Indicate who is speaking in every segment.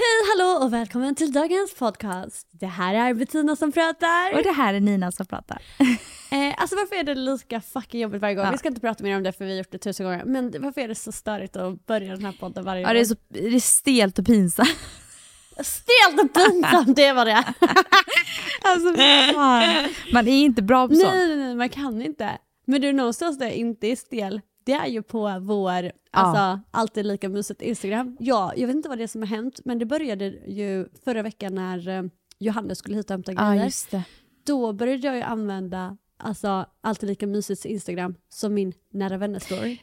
Speaker 1: Hej, hallå och välkommen till dagens podcast. Det här är Bettina som pratar.
Speaker 2: Och det här är Nina som pratar.
Speaker 1: Eh, alltså varför är det lika fucking jobbigt varje gång?
Speaker 2: Ja.
Speaker 1: Vi ska inte prata mer om det för vi har gjort det tusen gånger. Men varför är det så störigt att börja den här podden varje
Speaker 2: Ja,
Speaker 1: gång?
Speaker 2: det, är så, det är stelt och pinsamt.
Speaker 1: Stelt och pinsamt, det var det.
Speaker 2: Alltså. Man är inte bra på
Speaker 1: nej,
Speaker 2: sånt.
Speaker 1: nej, nej, man kan inte. Men du, någonstans där jag inte är stel, det är ju på vår, alltså alltid lika mysigt Instagram. Ja, jag vet inte vad det är som har hänt, men det började ju förra veckan när eh, Johannes skulle hit och hämta
Speaker 2: Ja,
Speaker 1: grejer.
Speaker 2: just det.
Speaker 1: då började jag ju använda alltså, alltid lika mysigt Instagram som min nära vänner-story.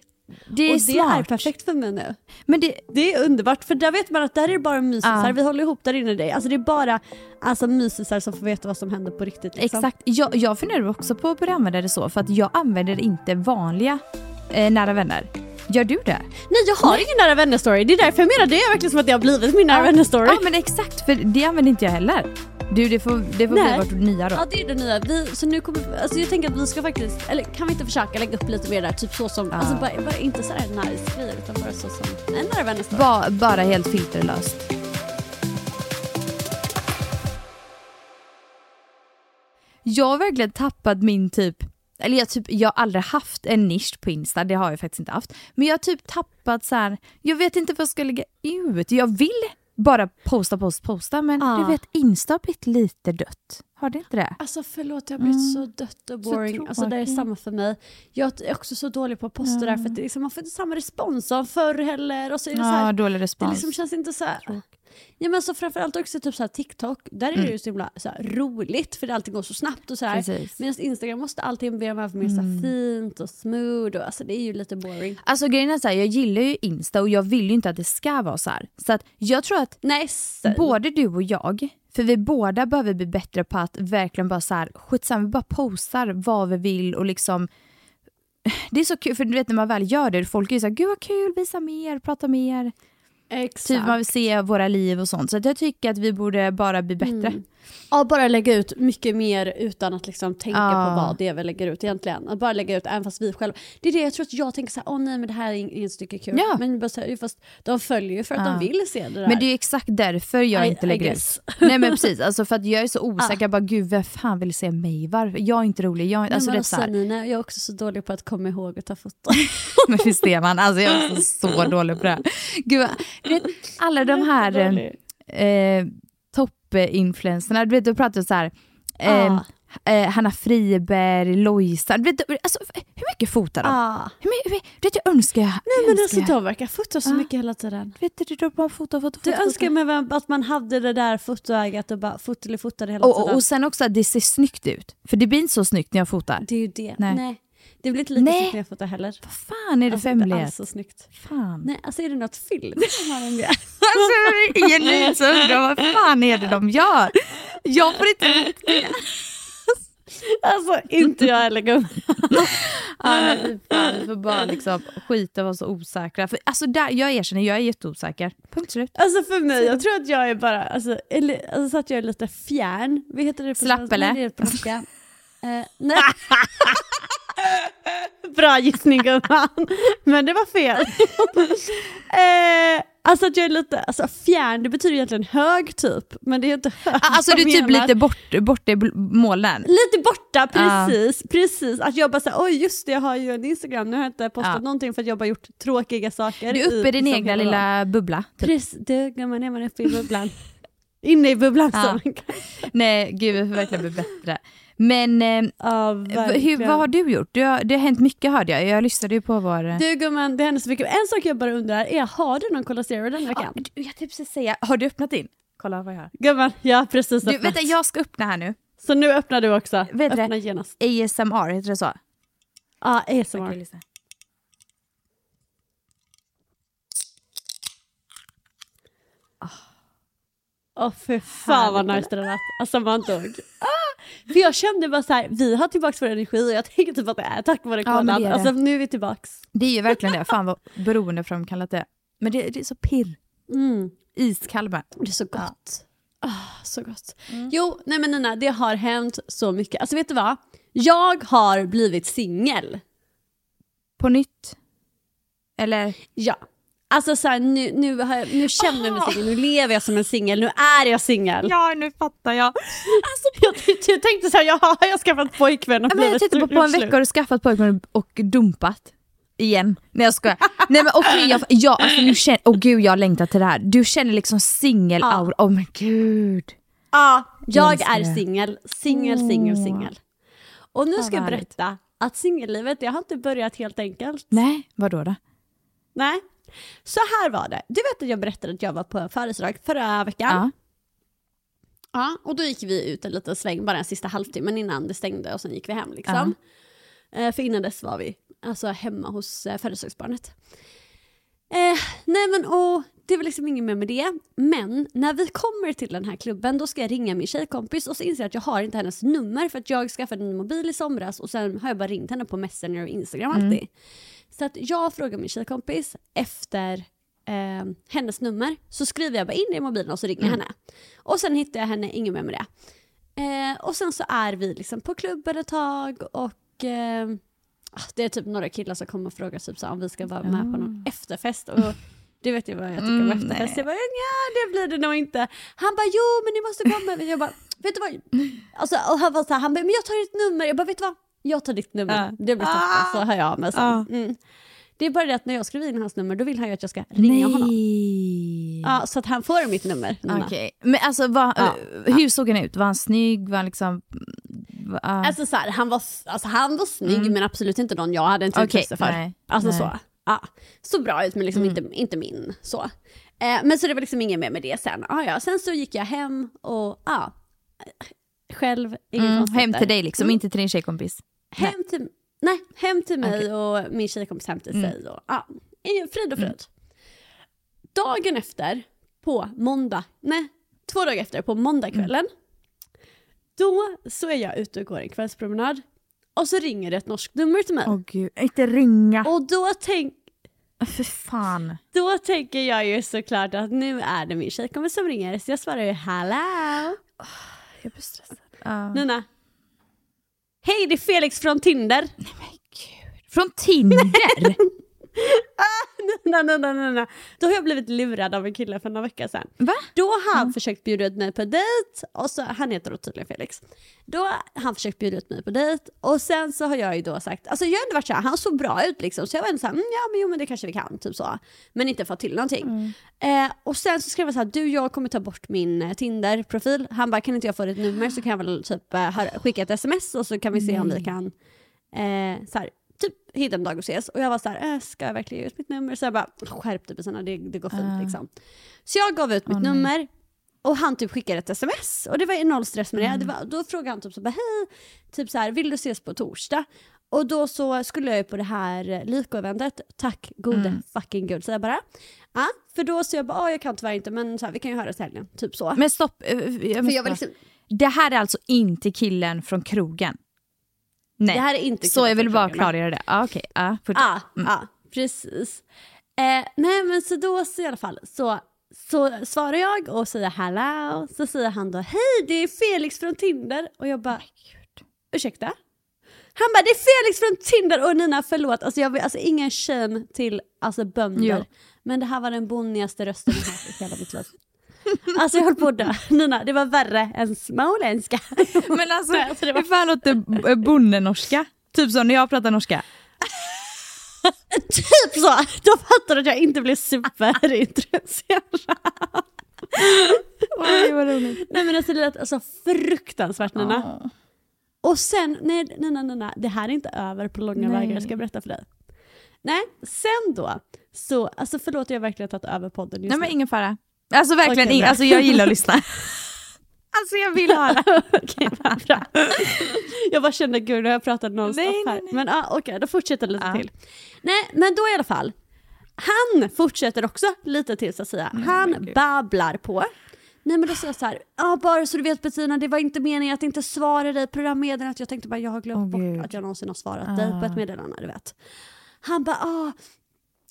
Speaker 2: Det är
Speaker 1: och det
Speaker 2: smart.
Speaker 1: är perfekt för mig nu.
Speaker 2: Men det,
Speaker 1: Det är underbart för där vet man att där är det bara mysisar,
Speaker 2: Ja.
Speaker 1: vi håller ihop där inne. Det. Alltså det är bara alltså, mysisar som får veta vad som händer på riktigt. Liksom.
Speaker 2: exakt. Jag, jag funderar också på att börja använda det så, för att jag använder inte vanliga eh, nära vänner. Gör du det?
Speaker 1: Nej jag har ingen nära vänner-story, det är därför jag menar det är verkligen som att det har blivit min nära vänner-story.
Speaker 2: Ja men exakt, för det använder inte jag heller. Du det får, det får bli
Speaker 1: Nej.
Speaker 2: vårt nya då.
Speaker 1: Ja det är det nya. Vi, så nu kommer, alltså jag tänker att vi ska faktiskt, eller kan vi inte försöka lägga upp lite mer där, typ så som, alltså bara, bara inte så här nice grejer utan bara så som en nära vänner-story.
Speaker 2: Ba, bara helt filterlöst. Jag har verkligen tappat min typ, eller jag, typ, jag har aldrig haft en nisch på Insta, det har jag faktiskt inte haft. Men jag har typ tappat så här. jag vet inte vad jag ska lägga ut. Jag vill bara posta, posta, posta men
Speaker 1: Ja.
Speaker 2: du vet Insta har blivit lite dött. Har det inte det?
Speaker 1: Alltså förlåt, jag har blivit så dött och
Speaker 2: Så
Speaker 1: boring. Alltså det är samma för mig. Jag är också så dålig på att posta där för att det liksom, man får inte samma respons som förr heller. Och så är det så
Speaker 2: Ja,
Speaker 1: här,
Speaker 2: dålig
Speaker 1: det
Speaker 2: respons.
Speaker 1: liksom känns inte så här. Ja men så framförallt också typ så här TikTok, där är det ju så himla så här, roligt för allting går så snabbt och så här. Medan Instagram måste alltid bli mer, så här, fint och smooth och alltså det är ju lite boring.
Speaker 2: Alltså grejen är så här, jag gillar ju Insta och jag vill ju inte att det ska vara så här. Så att jag tror att
Speaker 1: så,
Speaker 2: både du och jag, för vi båda behöver bli bättre på att verkligen bara så här, skitsamma, vi bara postar vad vi vill och liksom det är så kul, för du vet när man väl gör det, folk är ju såhär, gud vad kul, visa mer, prata mer.
Speaker 1: Exakt.
Speaker 2: Typ man vill se våra liv och sånt. Så jag tycker att vi borde bara bli bättre.
Speaker 1: Ja, bara lägga ut mycket mer utan att liksom tänka
Speaker 2: Ja.
Speaker 1: på vad det är vi lägger ut egentligen. Att bara lägga ut även fast vi själva... Det är det jag tror att jag tänker så här, åh nej men det här är ing- inget stycke kul.
Speaker 2: Ja.
Speaker 1: Men bara så här, fast de följer ju för att
Speaker 2: Ja.
Speaker 1: de vill se det där.
Speaker 2: Men det är exakt därför jag
Speaker 1: I-
Speaker 2: inte lägger ut. Nej men precis, alltså för att jag är så osäker, jag bara gud vem fan vill se mig? Varför? Jag är inte rolig. Jag,
Speaker 1: Nej,
Speaker 2: alltså,
Speaker 1: men
Speaker 2: det är
Speaker 1: alltså,
Speaker 2: så här.
Speaker 1: Nina, jag är också så dålig på att komma ihåg att ta foton.
Speaker 2: Men visst är man, alltså jag är så, så dålig på det här. Gud, vet, alla de här eh, toppinfluencerna, du vet du pratar så här, eh, eh, Hanna Friberg, Lojsan, du vet, alltså, hur mycket fotar de?
Speaker 1: Ah.
Speaker 2: Hur mycket, hur mycket- du vet jag önskar jag,
Speaker 1: Nej men
Speaker 2: önskar
Speaker 1: alltså de verkar fota så
Speaker 2: Ah.
Speaker 1: mycket hela tiden.
Speaker 2: vet du, de bara fotar, fotar,
Speaker 1: Du
Speaker 2: fotar.
Speaker 1: önskar
Speaker 2: fotar.
Speaker 1: mig att man hade det där fotoögat och bara fotade fotade hela
Speaker 2: Och,
Speaker 1: tiden.
Speaker 2: och, och sen också att det ser snyggt ut, för det blir inte så snyggt när jag fotar.
Speaker 1: det är ju det.
Speaker 2: Nej.
Speaker 1: Nej. Det blir inte lika
Speaker 2: Nej.
Speaker 1: snyggt när jag fotar heller.
Speaker 2: Vad fan är det
Speaker 1: Alltså,
Speaker 2: för hemlighet?
Speaker 1: alls så snyggt.
Speaker 2: Fan.
Speaker 1: Nej, alltså är det något film som har en det?
Speaker 2: Alltså genuint så undrar vad fan är det de gör? Jag får inte det.
Speaker 1: Alltså inte jag heller gumman.
Speaker 2: Vi får bara liksom skita och vara så osäkra. För, alltså där, jag erkänner, jag är jätteosäker. Punkt slut.
Speaker 1: Alltså för mig, jag tror att jag är bara, alltså, eller, alltså så att jag är lite fjärn. Vad heter det på
Speaker 2: Slapp, eller?
Speaker 1: Det på. Eh, nej. Bra gissning gumman, men det var fel. eh, alltså att jag är lite, alltså fjärn det betyder egentligen hög typ, men det är inte hög.
Speaker 2: Alltså du är typ
Speaker 1: menar.
Speaker 2: lite bort, bort i molnen.
Speaker 1: Lite borta, precis. precis. Att jag bara säger oj just det, jag har ju en Instagram, nu har jag inte postat
Speaker 2: Ja.
Speaker 1: någonting för att jag bara gjort tråkiga saker.
Speaker 2: Du är uppe i din egna lilla bubbla. Typ.
Speaker 1: Precis, du gumman är man uppe i bubblan. Inne i bubblan
Speaker 2: Ja.
Speaker 1: kan.
Speaker 2: Nej gud vi får verkligen bli bättre. Men eh,
Speaker 1: Ja,
Speaker 2: hur, vad har du gjort? Du har, det har hänt mycket hörde jag. Jag lyssnade ju på vår... eh,
Speaker 1: Du gumman, det händer så mycket. En sak jag bara undrar är, har du någon Cola Zero den veckan?
Speaker 2: Ja, du, jag tänkte precis säga, har du öppnat din? Kolla vad jag har.
Speaker 1: Gumman, jag har precis
Speaker 2: Du,
Speaker 1: öppnat.
Speaker 2: vänta, jag ska öppna här nu.
Speaker 1: Så nu öppnar du också.
Speaker 2: Vet du
Speaker 1: Öppna
Speaker 2: det?
Speaker 1: genast.
Speaker 2: ASMR, heter det så?
Speaker 1: Ja, ASMR.
Speaker 2: Okej,
Speaker 1: Åh för fan vad nice det lät. Alltså man dog. Ah! För jag kände bara så här, vi har tillbaka vår energi och jag tänker typ att det är tack vare
Speaker 2: Ja,
Speaker 1: kolan.
Speaker 2: det det.
Speaker 1: alltså nu är vi tillbaks.
Speaker 2: Det är ju verkligen det. Fan vad beroendeframkallat det är. Men det, det är så pirr.
Speaker 1: Mm.
Speaker 2: Iskall.
Speaker 1: Det är så gott. Ah, så gott.
Speaker 2: Mm.
Speaker 1: Jo, nej men Nina, det har hänt så mycket. Alltså vet du vad? Jag har blivit singel.
Speaker 2: På nytt. Eller?
Speaker 1: Ja. Alltså så här, nu, nu, har jag, nu känner jag mig singel, nu lever jag som en singel, nu är jag singel.
Speaker 2: Ja, nu fattar jag.
Speaker 1: Jag, jag tänkte så här, jaha, har jag skaffat pojkvän och
Speaker 2: men jag
Speaker 1: blivit
Speaker 2: tänkte på, på en vecka har du skaffat pojkvän och dumpat. Igen. Nej jag skojar. Nej men okej, jag, jag, alltså, nu känner, oh, gud jag längtar till det här. Du känner liksom singel-aura, oh men gud.
Speaker 1: Ja, jag är singel, singel, singel,
Speaker 2: Åh.
Speaker 1: singel. Och nu ska jag berätta att singellivet, det har inte börjat helt enkelt.
Speaker 2: Nej, vadå då?
Speaker 1: Nej. Så här var det. Du vet att jag berättade att jag var på födelsedag förra veckan.
Speaker 2: Ja.
Speaker 1: Ja, och då gick vi ut en liten sväng, bara en sista halvtimmen innan det stängde och sen gick vi hem liksom. Eh, för innan dess var vi alltså hemma hos eh, födelsedagsbarnet. Eh, nej men och det var liksom inget mer med det. Men när vi kommer till den här klubben då ska jag ringa min tjejkompis och så inser jag att jag har inte hennes nummer för att jag skaffade en mobil i somras och sen har jag bara ringt henne på Messenger och Instagram alltid. Så att jag frågar min tjejkompis efter eh, hennes nummer så skriver jag bara in det i mobilen och så ringer jag henne. Och sen hittar jag henne, inget mer med det. Eh, och sen så är vi liksom på klubben ett tag och eh, det är typ några killar som kommer och frågar typ så om vi ska vara med på någon efterfest. Och du vet ju vad jag tycker om
Speaker 2: Mm,
Speaker 1: efterfest. Jag bara, ja det blir det nog inte. Han bara, jo men ni måste komma. Jag bara, vet du vad? Alltså, och han var så här, han bara, men jag tar ditt nummer. Jag bara, vet du vad? Jag tar ditt nummer. Det blir toppen, så hör jag av mig sen.
Speaker 2: Ja.
Speaker 1: Mm. Det är bara det att när jag skriver in hans nummer då vill han ju att jag ska ringa honom.
Speaker 2: Nej.
Speaker 1: Ja, så att han får mitt nummer. Nina.
Speaker 2: Okej, men alltså vad,
Speaker 1: Ja.
Speaker 2: hur såg han ut? Var han snygg? Var han liksom... Va,
Speaker 1: Alltså, så här, han, var, alltså han var snygg men absolut inte någon jag hade inte
Speaker 2: Mm. Okej,
Speaker 1: intresse för.
Speaker 2: nej,
Speaker 1: alltså
Speaker 2: nej. Mm.
Speaker 1: så. Ja. Så bra ut men liksom inte, inte min. Så. Eh, men så det var liksom inget mer med det sen. Ah, ja. Sen så gick jag hem och ja, själv,
Speaker 2: mm, hem till dig liksom,
Speaker 1: Mm.
Speaker 2: inte till din tjejkompis?
Speaker 1: Hem till, nej, hem till mig
Speaker 2: Okej.
Speaker 1: och min tjejkompis hem till
Speaker 2: Mm.
Speaker 1: sig. Och, ja, frid och fröjd. Dagen efter, på måndag, nej, två dagar efter, på måndagskvällen, då så är jag ute och går en kvällspromenad och så ringer det ett norskt nummer till mig.
Speaker 2: Åh gud, inte ringa.
Speaker 1: Och då, tänk,
Speaker 2: För fan.
Speaker 1: då tänker jag ju såklart att nu är det min tjejkompis som ringer, så jag svarar ju hallå.
Speaker 2: Jag blir stressad. Ja.
Speaker 1: Nina. Hej, det är Felix från Tinder.
Speaker 2: Från Tinder?
Speaker 1: nej, nej, nej, nej. Då har jag blivit lurad av en kille för några veckor sedan.
Speaker 2: Va?
Speaker 1: Då har han försökt bjuda ut mig på dejt, och så, han heter då tydligen Felix. Då har han försökt bjuda ut mig på dejt och sen så har jag ju då sagt, alltså jag har ändå varit såhär, han såg bra ut liksom, så jag var ändå såhär, mm, ja men jo men det kanske vi kan, typ så. Men inte fått till någonting. Eh, och sen så skrev jag såhär, du jag kommer ta bort min eh, Tinder-profil. Han bara, kan inte jag få ditt nummer så kan jag väl typ eh, skicka ett sms och så kan vi se om vi kan eh, så här, typ hitta en dag och ses. Och jag var så här, äh, ska jag verkligen ge ut mitt nummer? Så jag bara, skärp dig Besana, det, det går fint liksom. Så jag gav ut mitt
Speaker 2: nej.
Speaker 1: nummer och han typ skickade ett sms och det var noll stress med det.
Speaker 2: Mm.
Speaker 1: det var, då frågade han typ så bara, hej, typ så här, vill du ses på torsdag? Och då så skulle jag ju på det här eh, Lyko-eventet, tack gode
Speaker 2: Mm.
Speaker 1: fucking gud, så jag bara. Ja, för då så jag bara, "Ah, jag kan tyvärr inte men så här, vi kan ju höras helgen, typ så.
Speaker 2: Men stopp, eh, jag
Speaker 1: för jag var liksom,
Speaker 2: det här är alltså inte killen från krogen? Nej,
Speaker 1: det här är inte
Speaker 2: så jag vill bara klargöra det. Ah, Okej, ah, fortsätt.
Speaker 1: Ja, ja precis. Eh, nej men så då så i alla fall så, så svarar jag och säger hallå. Så säger han då hej det är Felix från Tinder. Och jag bara ursäkta? Han bara det är Felix från Tinder och Nina förlåt, alltså, jag, vill- alltså ingen shame till alltså, bönder.
Speaker 2: Jo.
Speaker 1: Men det här var den bonnigaste rösten jag hört i hela mitt liv. Alltså jag höll på att dö. Nina, det var värre än småländska.
Speaker 2: Men alltså,
Speaker 1: Nej, alltså, det var-
Speaker 2: hur fan låter b- bondenorska? Typ som när jag pratar norska.
Speaker 1: typ så! Då fattar du att jag inte blev superintresserad.
Speaker 2: Oj, vad roligt.
Speaker 1: Nej men alltså det lät alltså fruktansvärt Nina. Och sen, nej, nej, nej, det här är inte över på långa
Speaker 2: Nej.
Speaker 1: vägar, ska jag berätta för dig. Nej, sen då, så, alltså förlåt jag har verkligen tagit över podden just
Speaker 2: Nej men ingen fara. Alltså verkligen,
Speaker 1: bra.
Speaker 2: alltså, jag gillar att lyssna. alltså jag vill höra.
Speaker 1: Okej, vad bra. Jag bara kände, gud nu har jag pratat nonstop
Speaker 2: Nej, nej,
Speaker 1: här.
Speaker 2: nej.
Speaker 1: Men ah, okej, då fortsätter lite
Speaker 2: Ja.
Speaker 1: till. Nej, men då i alla fall. Han fortsätter också lite till så att säga. Han babblar på. Nej men då säger jag så här, ah, bara så du vet Bettina, det var inte meningen att inte svara dig på det här meddelandet. Jag tänkte bara, jag har glömt
Speaker 2: Åh,
Speaker 1: bort att jag någonsin har svarat dig på ett meddelande, du vet. Han bara, ah,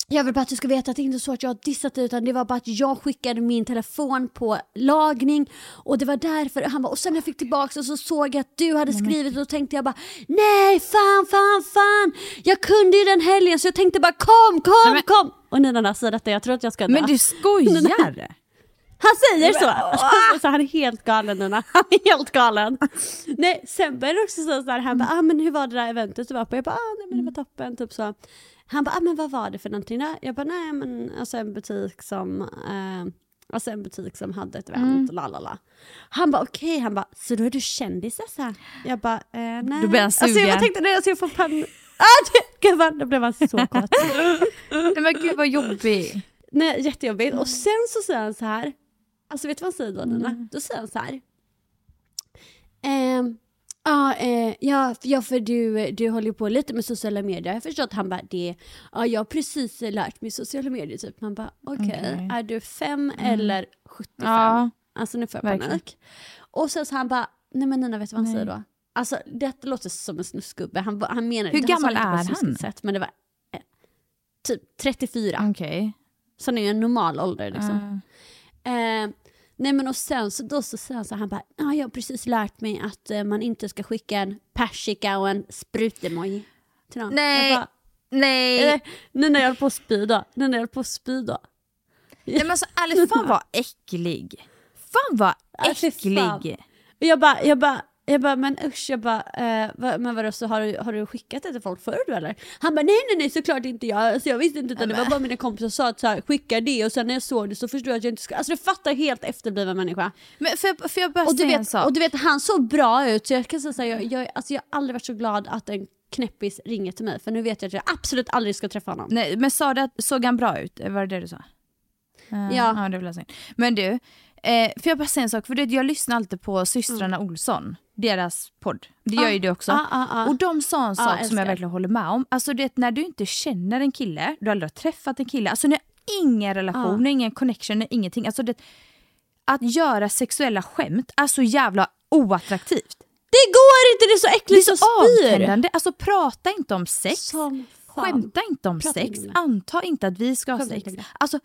Speaker 1: jag vill bara att du ska veta att det inte är så att jag har dissat dig utan det var bara att jag skickade min telefon på lagning och det var därför. Han bara, och sen när jag fick tillbaka så såg jag att du hade skrivit och då tänkte jag bara nej fan fan fan jag kunde ju den helgen så jag tänkte bara kom kom
Speaker 2: Nej, men-
Speaker 1: kom. Och Nina säger detta, jag tror att jag ska dö.
Speaker 2: Men du skojar?
Speaker 1: Han säger så! Alltså, han är helt galen Nina, han är helt galen. nej, sen började också så här, han bara, ah, men hur var det där eventet du var på? Jag bara, ah, nej men det var toppen, typ så. Han bara, ah, men vad var det för någonting då? Jag bara, nej men alltså en butik som, eh, alltså en butik som hade ett event och lalala. Han bara, okej, han bara, så då är du kändis alltså? Jag bara, eh, nej.
Speaker 2: Då blir han
Speaker 1: Alltså
Speaker 2: sugen.
Speaker 1: jag tänkte, nej alltså jag får panik. Ah, vad- då blev han så kåt.
Speaker 2: Nej men gud vad jobbig.
Speaker 1: Nej, jättejobbigt. Och sen så säger han så här. Alltså vet du vad han säger då Nina? Då säger han så här. Ehm, Ja, eh, ja, för- ja, för du, du håller ju på lite med sociala medier. Jag har förstått han bara det. Ja, jag har precis lärt mig sociala medier typ. Man bara okej,
Speaker 2: Okej.
Speaker 1: är du fem eller 75?
Speaker 2: Ja.
Speaker 1: Alltså nu får jag
Speaker 2: Verkligen.
Speaker 1: panik. Och sen så han bara, nej men Nina vet du vad han säger då? Alltså detta låter som en snuskgubbe. Han, han menar
Speaker 2: Hur
Speaker 1: det, han
Speaker 2: gammal
Speaker 1: ett
Speaker 2: är han?
Speaker 1: Sätt, men det var eh, typ 34.
Speaker 2: Okej.
Speaker 1: Så det är en normal ålder liksom.
Speaker 2: Ah.
Speaker 1: Eh, nej men och sen så då så säger han så han bara, ja jag har precis lärt mig att eh, man inte ska skicka en persika och en sprutemoji till någon.
Speaker 2: Nej.
Speaker 1: Bara,
Speaker 2: Nej.
Speaker 1: eh, nu när jag höll på att spy då, nu när jag höll på att spy då.
Speaker 2: Nej men alltså ärligt, fan vad äcklig. Fan vad
Speaker 1: Ja, fy fan.
Speaker 2: äcklig.
Speaker 1: Jag bara, jag bara, jag bara, men usch, jag bara, eh, vad, men vadå, så har du, har du skickat det till folk förr du eller? Han bara, nej nej nej såklart inte jag, alltså, jag visste inte utan det var bara mina kompisar som sa att så här, skicka det och sen när jag såg det så förstod jag att jag inte skulle, alltså du fattar helt efterbliven människa.
Speaker 2: Men jag, får jag bara
Speaker 1: Och du, vet, och du vet, han såg bra ut så jag kan säga så här, jag, jag, alltså, jag har aldrig varit så glad att en knäppis ringer till mig för nu vet jag att jag absolut aldrig ska träffa honom.
Speaker 2: Nej, men sa du att, såg han bra ut? Var det det du sa? Eh,
Speaker 1: Ja.
Speaker 2: ja det vill jag säga. Men du, eh, får jag bara säga en sak? För du, jag lyssnar alltid på systrarna Olsson, deras podd. Det gör.
Speaker 1: Ah,
Speaker 2: ju du också.
Speaker 1: ah, ah, ah.
Speaker 2: Och de sa en sak som
Speaker 1: älskar.
Speaker 2: jag verkligen håller med om. Alltså du vet, när du inte känner en kille, du har aldrig har träffat en kille, alltså ni har ingen relation,
Speaker 1: Ah.
Speaker 2: ingen connection, ingenting. Alltså det, att göra sexuella skämt är så jävla oattraktivt.
Speaker 1: Det går inte, det är så
Speaker 2: Det är
Speaker 1: äckligt
Speaker 2: så
Speaker 1: spyr!
Speaker 2: avtändande. Alltså prata inte om sex. Skämta inte om
Speaker 1: Prata
Speaker 2: sex.
Speaker 1: det.
Speaker 2: Anta inte att vi ska ha sex.
Speaker 1: det.
Speaker 2: Alltså,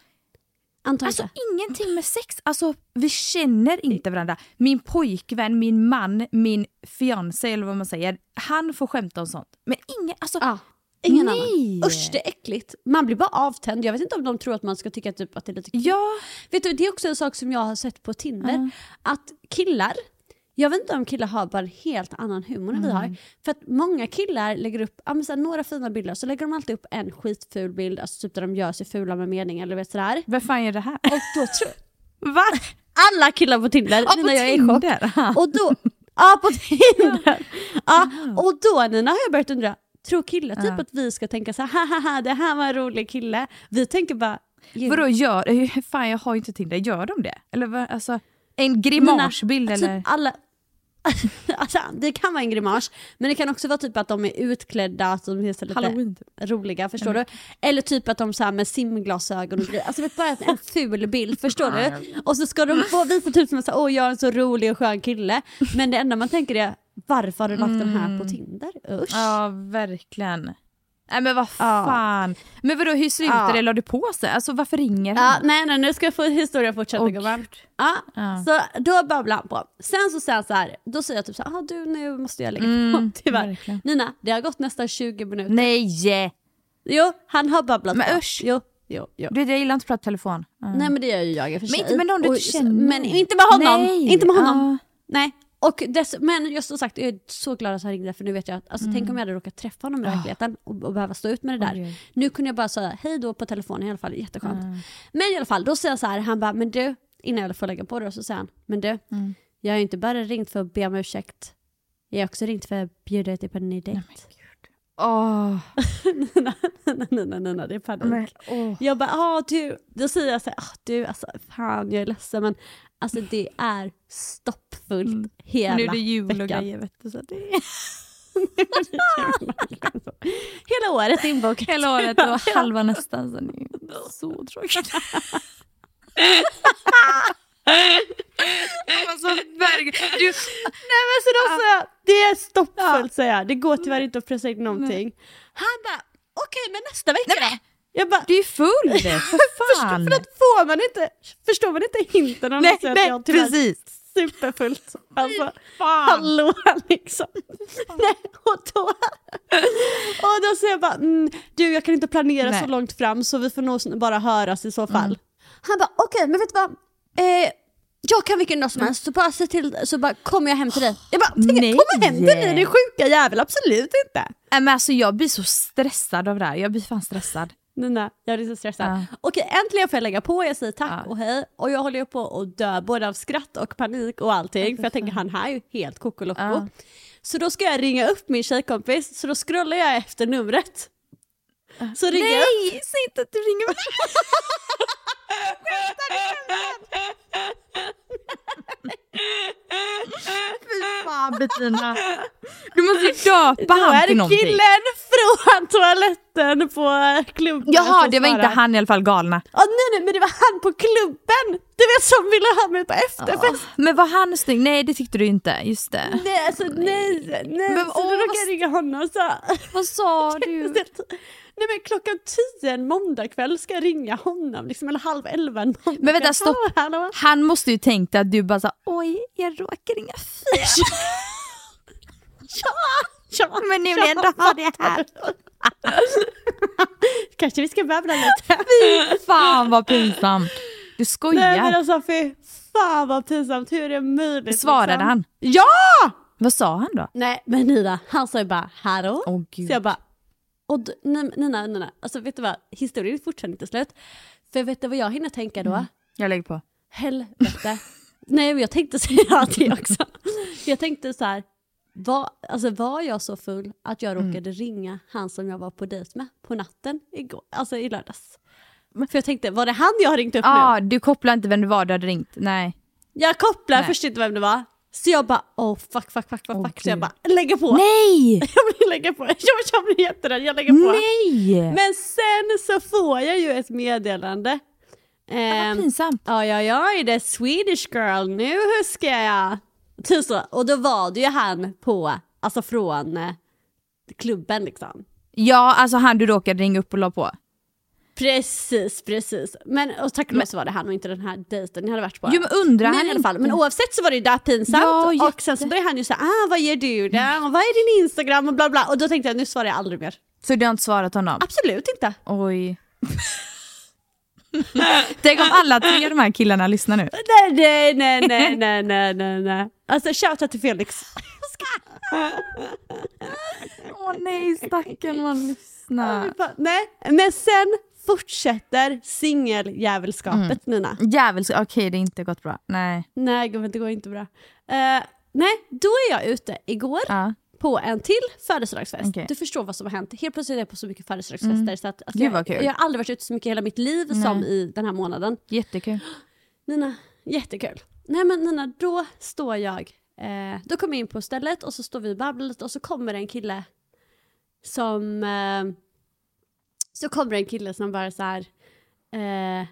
Speaker 1: Antar
Speaker 2: alltså ingenting med sex. Alltså, vi känner inte varandra. Min pojkvän, min man, min fiancé eller vad man säger. Han får skämta om sånt. Men ingen, alltså.
Speaker 1: Ja, ingen
Speaker 2: Nej.
Speaker 1: annan. Usch det är äckligt. Man blir bara avtänd. Jag vet inte om de tror att man ska tycka typ att det är lite kul.
Speaker 2: Ja,
Speaker 1: Vet du, det är också en sak som jag har sett på Tinder. Att killar, jag vet inte om killar har bara en helt annan humor än vi har. För att många killar lägger upp ja, men så några fina bilder så lägger de alltid upp en skitful bild, alltså typ där de gör sig fula med mening eller vet sådär.
Speaker 2: vad fan är det här?
Speaker 1: Och då tror
Speaker 2: Va?
Speaker 1: alla killar på Tinder,
Speaker 2: Ja,
Speaker 1: Nina jag är i chock. Och då, ja på Tinder. Ja, och då Nina har jag börjat undra, tror killar typ att vi ska tänka så här, haha det här var en rolig kille. Vi tänker bara, "Gud,
Speaker 2: Vadå gör, fan jag har ju inte Tinder, gör de det? Eller alltså, en grimasbild
Speaker 1: Nina,
Speaker 2: eller?
Speaker 1: Typ alla, alltså, det kan vara en grimas, men det kan också vara typ att de är utklädda, att de är så lite
Speaker 2: Halloween, typ.
Speaker 1: roliga, förstår du? Eller typ att de så här med simglasögon och grejer. Alltså vet bara en ful bild, förstår du? Och så ska de få visa typ som att åh jag är en så rolig och skön kille. Men det enda man tänker är, varför har du lagt den här på Tinder? Usch.
Speaker 2: Ja, verkligen. Nej men vad
Speaker 1: Ja.
Speaker 2: fan. Men vadå, hur slutade
Speaker 1: Ja.
Speaker 2: det? La du på sig? Alltså varför ringer
Speaker 1: Ja,
Speaker 2: han?
Speaker 1: nej, nej, nu ska jag få historien fortsätta
Speaker 2: Åh,
Speaker 1: gumman. Ja,
Speaker 2: Ja.
Speaker 1: så då babblar han på. Sen så säger han så här, då säger jag typ så här, ah, du nu måste jag lägga på
Speaker 2: Mm,
Speaker 1: tyvärr.
Speaker 2: verkligen.
Speaker 1: Nina, det har gått nästan 20 minuter.
Speaker 2: Nej!
Speaker 1: Jo, han har babblat
Speaker 2: Men
Speaker 1: på.
Speaker 2: usch.
Speaker 1: Jo, jo, jo.
Speaker 2: Du jag gillar inte att prata telefon. Ja.
Speaker 1: Nej men det gör ju jag i och för
Speaker 2: Men
Speaker 1: sig.
Speaker 2: inte med någon du inte känner.
Speaker 1: Men inte med honom!
Speaker 2: Nej.
Speaker 1: Inte med honom!
Speaker 2: Ja.
Speaker 1: Nej. Och dess, men jag som sagt, jag är så glad att han ringde för nu vet jag att, alltså, tänk om jag hade råkat träffa honom i verkligheten och, och behöva stå ut med det där.
Speaker 2: Mm. Oj.
Speaker 1: Nu kunde jag bara säga hej då på telefon i alla fall, jätteskönt.
Speaker 2: Mm.
Speaker 1: Men i alla fall, då säger jag så här, han bara, men du, innan jag får lägga på det, så säger han, men du,
Speaker 2: Mm.
Speaker 1: jag har ju inte bara ringt för att be om ursäkt, jag har också ringt för att bjuda dig på en ny dejt.
Speaker 2: Åh.
Speaker 1: nej, nej, nej, nej, det är panik.
Speaker 2: Men, åh.
Speaker 1: Jag bara, ah, du, då säger jag så här, ah, du, alltså fan jag är ledsen men alltså det är stoppfullt hela
Speaker 2: Mm. Nu är det jul och
Speaker 1: veckan.
Speaker 2: grejer vet du. Så det...
Speaker 1: Hela året inbokat.
Speaker 2: Hela året och halva nästa. Så det är så tråkigt. alltså, du,
Speaker 1: Nej men så då sa jag, det är stoppfullt säger jag, det går tyvärr inte att pressa in någonting. Han bara, okej men nästa vecka då? Jag bara,
Speaker 2: du är full, för
Speaker 1: förstår,
Speaker 2: fan.
Speaker 1: för att får man inte, förstår man inte hinten om
Speaker 2: Nej, nej,
Speaker 1: att jag tyvärr
Speaker 2: precis.
Speaker 1: superfullt. Alltså,
Speaker 2: Fan.
Speaker 1: hallå liksom. Nej, och då, och då säger jag bara, mm, du jag kan inte planera
Speaker 2: Nej.
Speaker 1: så långt fram så vi får nog bara höras i så fall. Han bara, okej men vet du vad, eh, jag kan vilken dag som helst, så bara se till, så bara kommer jag hem till dig. Jag bara,
Speaker 2: Nej.
Speaker 1: kommer hem till dig din sjuka jävel, absolut inte.
Speaker 2: Men alltså, jag blir så stressad av det här. Jag blir fan stressad.
Speaker 1: Nina, jag blir så stressad.
Speaker 2: Ja.
Speaker 1: Okej, äntligen får jag lägga på, jag säger tack
Speaker 2: Ja.
Speaker 1: och hej. Och jag håller på att dö både av skratt och panik och allting. För jag tänker han här är ju helt kokoloko.
Speaker 2: Ja.
Speaker 1: Så då ska jag ringa upp min tjejkompis, så då scrollar jag efter numret. Så ringer jag.
Speaker 2: Nej, säg inte att du ringer mig. Fy fan Bettina. Du måste döpa
Speaker 1: Då
Speaker 2: han
Speaker 1: är
Speaker 2: till någonting.
Speaker 1: killen från toaletten på klubben.
Speaker 2: Jaha,
Speaker 1: som
Speaker 2: det var inte han i alla fall galna.
Speaker 1: Ja, nej, nej, men det var han på klubben! Du vet som ville ha mig på efterfest.
Speaker 2: Men var han snygg? Nej det tyckte du inte, just det.
Speaker 1: Nej, alltså nej, nej.
Speaker 2: Men,
Speaker 1: så
Speaker 2: åh,
Speaker 1: då råkade jag ringa honom så.
Speaker 2: Vad sa du?
Speaker 1: Nej men klockan tio en måndagkväll ska jag ringa honom, liksom, eller halv elva en måndagkväll.
Speaker 2: Men vänta, stopp.
Speaker 1: Hallå.
Speaker 2: Han måste ju tänkt att du bara sa oj jag råkar ringa fyra.
Speaker 1: Ja, ja,
Speaker 2: Men ni vill ändå ha det här.
Speaker 1: Kanske vi ska babbla lite.
Speaker 2: Fy fan vad pinsamt. Du
Speaker 1: Nej men
Speaker 2: skojar.
Speaker 1: alltså fy fan vad pinsamt, hur är det möjligt?
Speaker 2: Svarade
Speaker 1: liksom?
Speaker 2: han?
Speaker 1: Ja!
Speaker 2: Vad sa han då?
Speaker 1: Nej men Nina, han sa ju bara hallå.
Speaker 2: Gud.
Speaker 1: så jag bara, och Nina, Nina, alltså vet du vad, historien är fortfarande inte slut. För vet du vad jag hinner tänka då?
Speaker 2: Jag lägger på.
Speaker 1: Helvete. Nej men jag tänkte säga det också. Jag tänkte så här, var, alltså var jag så full att jag råkade ringa han som jag var på dejt med på natten igår, alltså i lördags. För jag tänkte, var det han jag har ringt upp nu?
Speaker 2: Ja, ah, du kopplar inte vem det var du hade ringt. Nej.
Speaker 1: Jag kopplar
Speaker 2: Nej.
Speaker 1: först inte vem det var. Så jag bara, oh fuck, fuck, fuck, fuck,
Speaker 2: Åh,
Speaker 1: fuck. Så jag bara, lägger på.
Speaker 2: Nej!
Speaker 1: Jag vill lägga på. Jag, jag blir jätterädd, jag lägger på.
Speaker 2: Nej!
Speaker 1: Men sen så får jag ju ett meddelande.
Speaker 2: Vad
Speaker 1: Ehm,
Speaker 2: pinsamt.
Speaker 1: Ja, ja, är det Swedish girl, nu huskar jag. Typ så. Och då var det ju han på, alltså från eh, klubben liksom.
Speaker 2: Ja, alltså han du råkade ringa upp och la på.
Speaker 1: Precis, precis. Men och tack och lov så var det han och inte den här dejten ni hade varit på.
Speaker 2: Jo men undrar
Speaker 1: men
Speaker 2: han
Speaker 1: i alla fall, men oavsett så var det ju där pinsamt.
Speaker 2: Ja,
Speaker 1: och sen så började han ju säga, ah, vad gör du då? Och vad är din Instagram? Och bla bla. Och då tänkte jag, nu svarar jag aldrig mer.
Speaker 2: Så du har inte svarat honom?
Speaker 1: Absolut inte.
Speaker 2: Oj. Tänk om alla tre de här killarna lyssnar nu.
Speaker 1: Nej, nej, nej, nej, nej, nej, nej. Alltså shoutout till Felix.
Speaker 2: Åh nej, stackarn man lyssnar.
Speaker 1: nej, men sen fortsätter singeljävelskapet Nina.
Speaker 2: Jävels, okej det har inte gått bra. Nej.
Speaker 1: Nej det går inte bra. Eh, nej, då är jag ute igår
Speaker 2: Ja.
Speaker 1: på en till födelsedagsfest.
Speaker 2: Okej.
Speaker 1: Du förstår vad som har hänt. Helt plötsligt är jag på så mycket födelsedagsfester så att, att
Speaker 2: Gud,
Speaker 1: jag, jag har aldrig varit ute så mycket i hela mitt liv som i den här månaden.
Speaker 2: Jättekul.
Speaker 1: Nina, jättekul. Nej men Nina, då står jag, eh, då kommer jag in på stället och så står vi och babblar lite och så kommer en kille som, eh, så kommer en kille som bara så här, eh,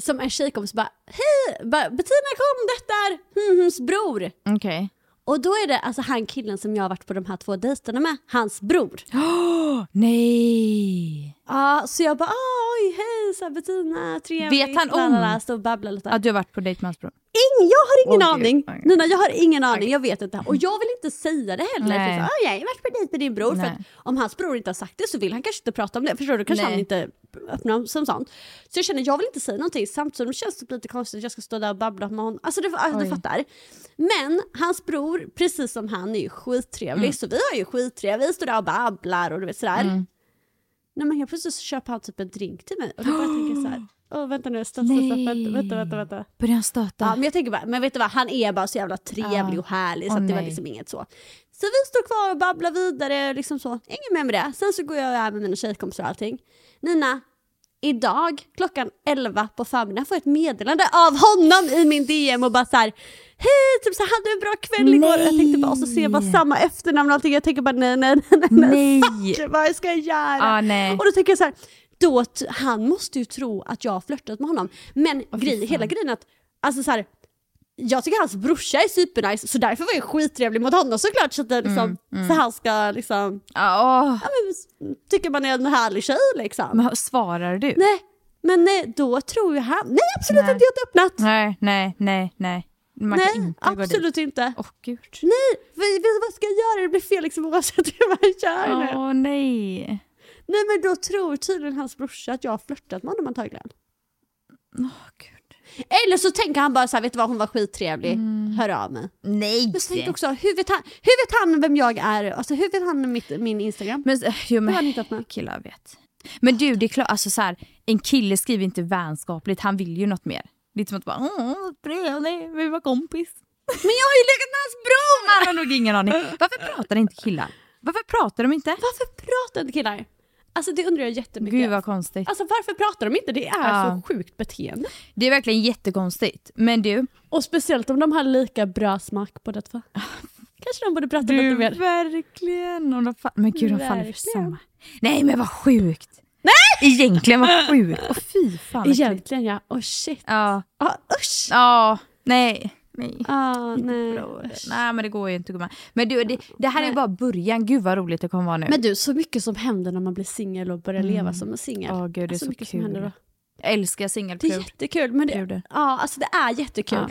Speaker 1: som en tjejkompis bara, hej, bara, Bettina kom, detta är Hmhms bror.
Speaker 2: Okej.
Speaker 1: Och då är det alltså han killen som jag har varit på de här två dejterna med, hans bror.
Speaker 2: Åh, nej!
Speaker 1: Ja, så jag bara, oj, hej, här, Bettina, trevligt.
Speaker 2: Vet han om-
Speaker 1: lalala, Står och babblar lite.
Speaker 2: Att du har varit på dejt med hans bror?
Speaker 1: Ing, jag har ingen
Speaker 2: gud.
Speaker 1: aning.
Speaker 2: Okej.
Speaker 1: Nina, jag har ingen aning, jag vet inte. Och jag vill inte säga det heller.
Speaker 2: Nej.
Speaker 1: För så, "Ah, jag har varit på dejt med din bror. För att om hans bror inte har sagt det så vill han kanske inte prata om det. Förstår du? Kanske
Speaker 2: Nej.
Speaker 1: han inte öppnar som sånt. Så jag känner, jag vill inte säga någonting. Samtidigt som det känns det lite konstigt att jag ska stå där och babbla med honom. Alltså du, alltså, du fattar. Men hans bror, precis som han, är ju skittrevlig.
Speaker 2: Mm.
Speaker 1: Så vi har ju skittrevligt. Vi står där och babblar och du vet sådär.
Speaker 2: Mm.
Speaker 1: Nej men helt plötsligt så köper han typ en drink till mig. Och då bara tänker jag såhär, åh vänta nu, stopp, stopp, stopp,
Speaker 2: Nej.
Speaker 1: vänta, vänta, vänta. vänta.
Speaker 2: Börjar han stöta?
Speaker 1: Ja, men jag tänker bara, men vet du vad, han är bara så jävla trevlig och härlig så
Speaker 2: Åh,
Speaker 1: att det var liksom inget så. Så vi står kvar och babblar vidare, liksom så. Inget mer med det. Sen så går jag över med mina tjejkompisar och allting. Nina, idag klockan 11 på förmiddagen får jag ett meddelande av honom i min DM och bara så här Hej, typ så hade du en bra kväll igår? Jag tänkte bara, och så ser jag bara samma efternamn och allting. Jag tänker bara nej, nej, nej, nej,
Speaker 2: Nej.
Speaker 1: fuck, vad ska jag göra?
Speaker 2: Ah, nej.
Speaker 1: Och då tänker jag så här, då, han måste ju tro att jag har flörtat med honom. Men grej, hela grejen är att, alltså så här, jag tycker hans brorsa är supernice så därför var jag skittrevlig mot honom såklart så att liksom, så han ska liksom,
Speaker 2: åh.
Speaker 1: ja, men, tycker man är en härlig tjej liksom.
Speaker 2: Men svarar du?
Speaker 1: Nej, men nej, då tror jag han, nej absolut
Speaker 2: Nej.
Speaker 1: inte, jag har inte öppnat.
Speaker 2: nej, nej, nej. nej. Man kan
Speaker 1: nej,
Speaker 2: inte gå dit.
Speaker 1: absolut inte.
Speaker 2: Åh gud.
Speaker 1: Nej, vad, ska jag göra? Det blir fel liksom oavsett hur man gör nu.
Speaker 2: Åh nej.
Speaker 1: Nej men då tror tydligen hans brorsa att jag har flörtat med honom antagligen.
Speaker 2: Åh gud.
Speaker 1: Eller så tänker han bara så här, vet du vad hon var skittrevlig,
Speaker 2: Mm.
Speaker 1: hör av mig.
Speaker 2: Nej.
Speaker 1: Men så jag också, hur vet, han, hur vet han vem jag är? Alltså hur vet han mitt, min Instagram?
Speaker 2: Men, eh, jo,
Speaker 1: Det
Speaker 2: men
Speaker 1: hittat med.
Speaker 2: killar vet. Men du, det är klart, alltså så här, en kille skriver inte vänskapligt, han vill ju något mer. Lite som att bara, åh, trevlig, vi var kompis.
Speaker 1: Men jag har ju legat med hans bror!
Speaker 2: Han har nog ingen aning. Varför pratar inte killar? Varför pratar de inte?
Speaker 1: Varför pratar inte killar? Alltså det undrar jag jättemycket.
Speaker 2: Gud vad konstigt.
Speaker 1: Alltså varför pratar de inte? Det är
Speaker 2: Ja.
Speaker 1: så sjukt beteende.
Speaker 2: Det är verkligen jättekonstigt. Men du,
Speaker 1: Och speciellt om de har lika bra smak båda två. Kanske de borde prata lite mer.
Speaker 2: verkligen. Och de fa- men gud, de faller för samma. Nej men vad sjukt. Nej! Egentligen vad sjukt. Och fy fan.
Speaker 1: Egentligen ja, oh shit.
Speaker 2: Ja.
Speaker 1: Ah, usch!
Speaker 2: Ja. Nej. Nej.
Speaker 1: Ah, nej.
Speaker 2: Nej men det går ju inte gumman. Men du, det, det här är ju bara början. Gud vad roligt det kommer vara nu.
Speaker 1: Men du, så mycket som händer när man blir singel och börjar leva som en singel.
Speaker 2: Åh gud det är
Speaker 1: så
Speaker 2: så
Speaker 1: mycket som
Speaker 2: kul.
Speaker 1: händer då.
Speaker 2: Jag älskar
Speaker 1: Det är jättekul. Men det. ja, alltså det är jättekul.
Speaker 2: Ja.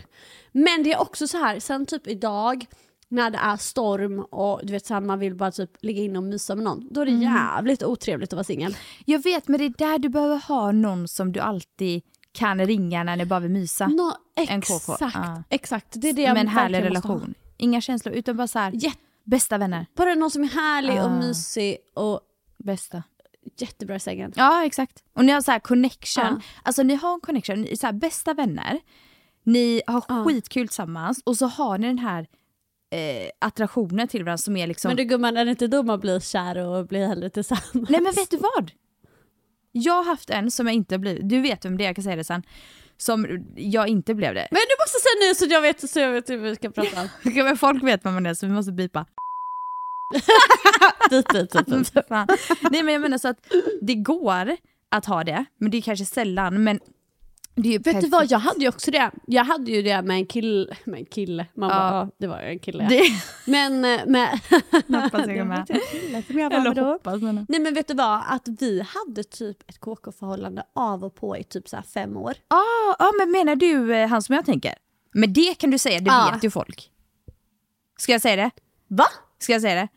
Speaker 1: Men det är också så här, sen typ idag när det är storm och du vet så här, man vill bara typ ligga inne och mysa med någon. Då är det
Speaker 2: Mm.
Speaker 1: jävligt otrevligt att vara singel.
Speaker 2: Jag vet men det är där du behöver ha någon som du alltid kan ringa när ni bara vill mysa. KK,
Speaker 1: exakt,
Speaker 2: ja.
Speaker 1: exakt. Det är det jag
Speaker 2: Med en härlig relation. Inga känslor utan bara så här,
Speaker 1: Jätte-
Speaker 2: bästa vänner.
Speaker 1: bara någon som är härlig och
Speaker 2: Ah.
Speaker 1: mysig och
Speaker 2: Bästa.
Speaker 1: jättebra i sängen.
Speaker 2: Ja exakt. Och ni har så här connection.
Speaker 1: Ja.
Speaker 2: Alltså ni har en connection, ni är så här bästa vänner. Ni har
Speaker 1: Ja.
Speaker 2: skitkul tillsammans och så har ni den här eh, attraktionen till varandra som är liksom...
Speaker 1: Men du gumman, är det inte då man blir kär och blir hellre tillsammans?
Speaker 2: Nej men vet du vad? Jag har haft en som jag inte blivit, du vet vem det är, jag kan säga det sen. Som jag inte blev det.
Speaker 1: Men du måste säga nu så jag vet, så jag vet hur vi ska prata om.
Speaker 2: Men folk vet vem man är så vi måste bipa.
Speaker 1: Dit, dit, dit, dit.
Speaker 2: Nej men jag menar så att det går att ha det, men det är kanske sällan. Men det
Speaker 1: Vet du vad, jag hade ju också det. Jag hade ju det med en kille. Med en kille. Man
Speaker 2: Ja.
Speaker 1: bara, ja, det var ju en kille.
Speaker 2: Det,
Speaker 1: Men eh, med...
Speaker 2: hoppas jag med.
Speaker 1: Kille som jag
Speaker 2: Eller hoppas men...
Speaker 1: Nej men vet du vad, att vi hade typ ett KK-förhållande av och på i typ så här fem år.
Speaker 2: Ah, ah, men menar du eh, han som jag tänker? Men det kan du säga, det
Speaker 1: Ja.
Speaker 2: vet ju folk. Ska jag säga det?
Speaker 1: Va?
Speaker 2: Ska jag säga det?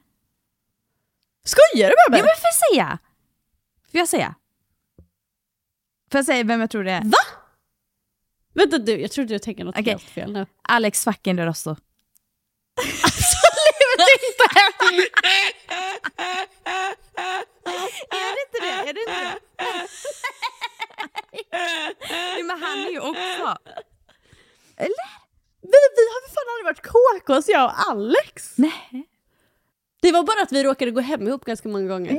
Speaker 1: Skojar du med
Speaker 2: Ja men får jag säga? Får jag säga? Får jag säga vem jag tror det är?
Speaker 1: Va? Vänta du, jag tror du tänker något
Speaker 2: Okej.
Speaker 1: helt fel nu.
Speaker 2: Alex fucking Rosso.
Speaker 1: Absolut inte!
Speaker 2: Är det inte det? Är det inte det? Nej, men han är ju också...
Speaker 1: Vi, vi har för fan aldrig varit KKs jag och Alex.
Speaker 2: Nej.
Speaker 1: Det var bara att vi råkade gå hem ihop ganska många gånger.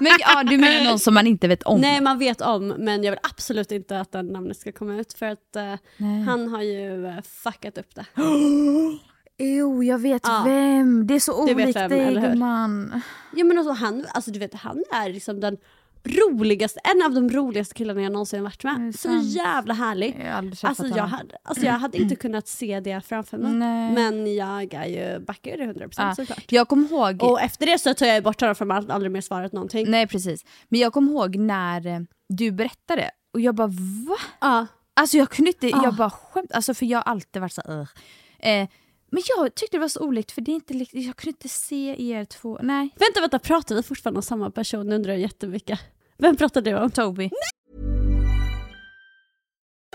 Speaker 2: Men ja, du menar någon som man inte vet om?
Speaker 1: Nej man vet om men jag vill absolut inte att den namnet ska komma ut för att
Speaker 2: Nej.
Speaker 1: han har ju eh, fuckat upp det.
Speaker 2: Jo, jag vet
Speaker 1: Ja.
Speaker 2: vem. Det är så olikt dig
Speaker 1: eller hur?
Speaker 2: gumman.
Speaker 1: Ja men alltså han, alltså du vet han är liksom den roligaste, en av de roligaste killarna jag någonsin varit med. Så jävla härlig.
Speaker 2: Jag
Speaker 1: Alltså jag, hade, alltså jag hade inte kunnat se det framför mig.
Speaker 2: Nej.
Speaker 1: Men jag är ju, backar ju det 100%
Speaker 2: Ja.
Speaker 1: såklart.
Speaker 2: Jag kommer ihåg...
Speaker 1: Och efter det så tar jag bort honom från allt, aldrig mer svarat någonting.
Speaker 2: Nej precis. Men jag kommer ihåg när eh, du berättade och jag bara va?
Speaker 1: Ja.
Speaker 2: Alltså jag kunde inte,
Speaker 1: Ah.
Speaker 2: jag bara skämt, alltså för jag har alltid varit så här, "Ugh." eh, Men jag tyckte det var så olikt för det är inte, jag kunde inte se er två, nej.
Speaker 1: Vänta, vänta, pratar vi fortfarande om samma person? undrar jag jättemycket. Vem pratar du om?
Speaker 2: Toby.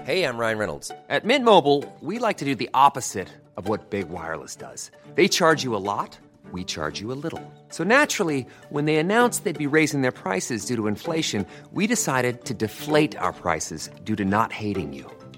Speaker 3: Hey, I'm Ryan Reynolds. At Mint Mobile, we like to do the opposite of what Big Wireless does. They charge you a lot, we charge you a little. So naturally, when they announced they'd be raising their prices due to inflation, we decided to deflate our prices due to not hating you.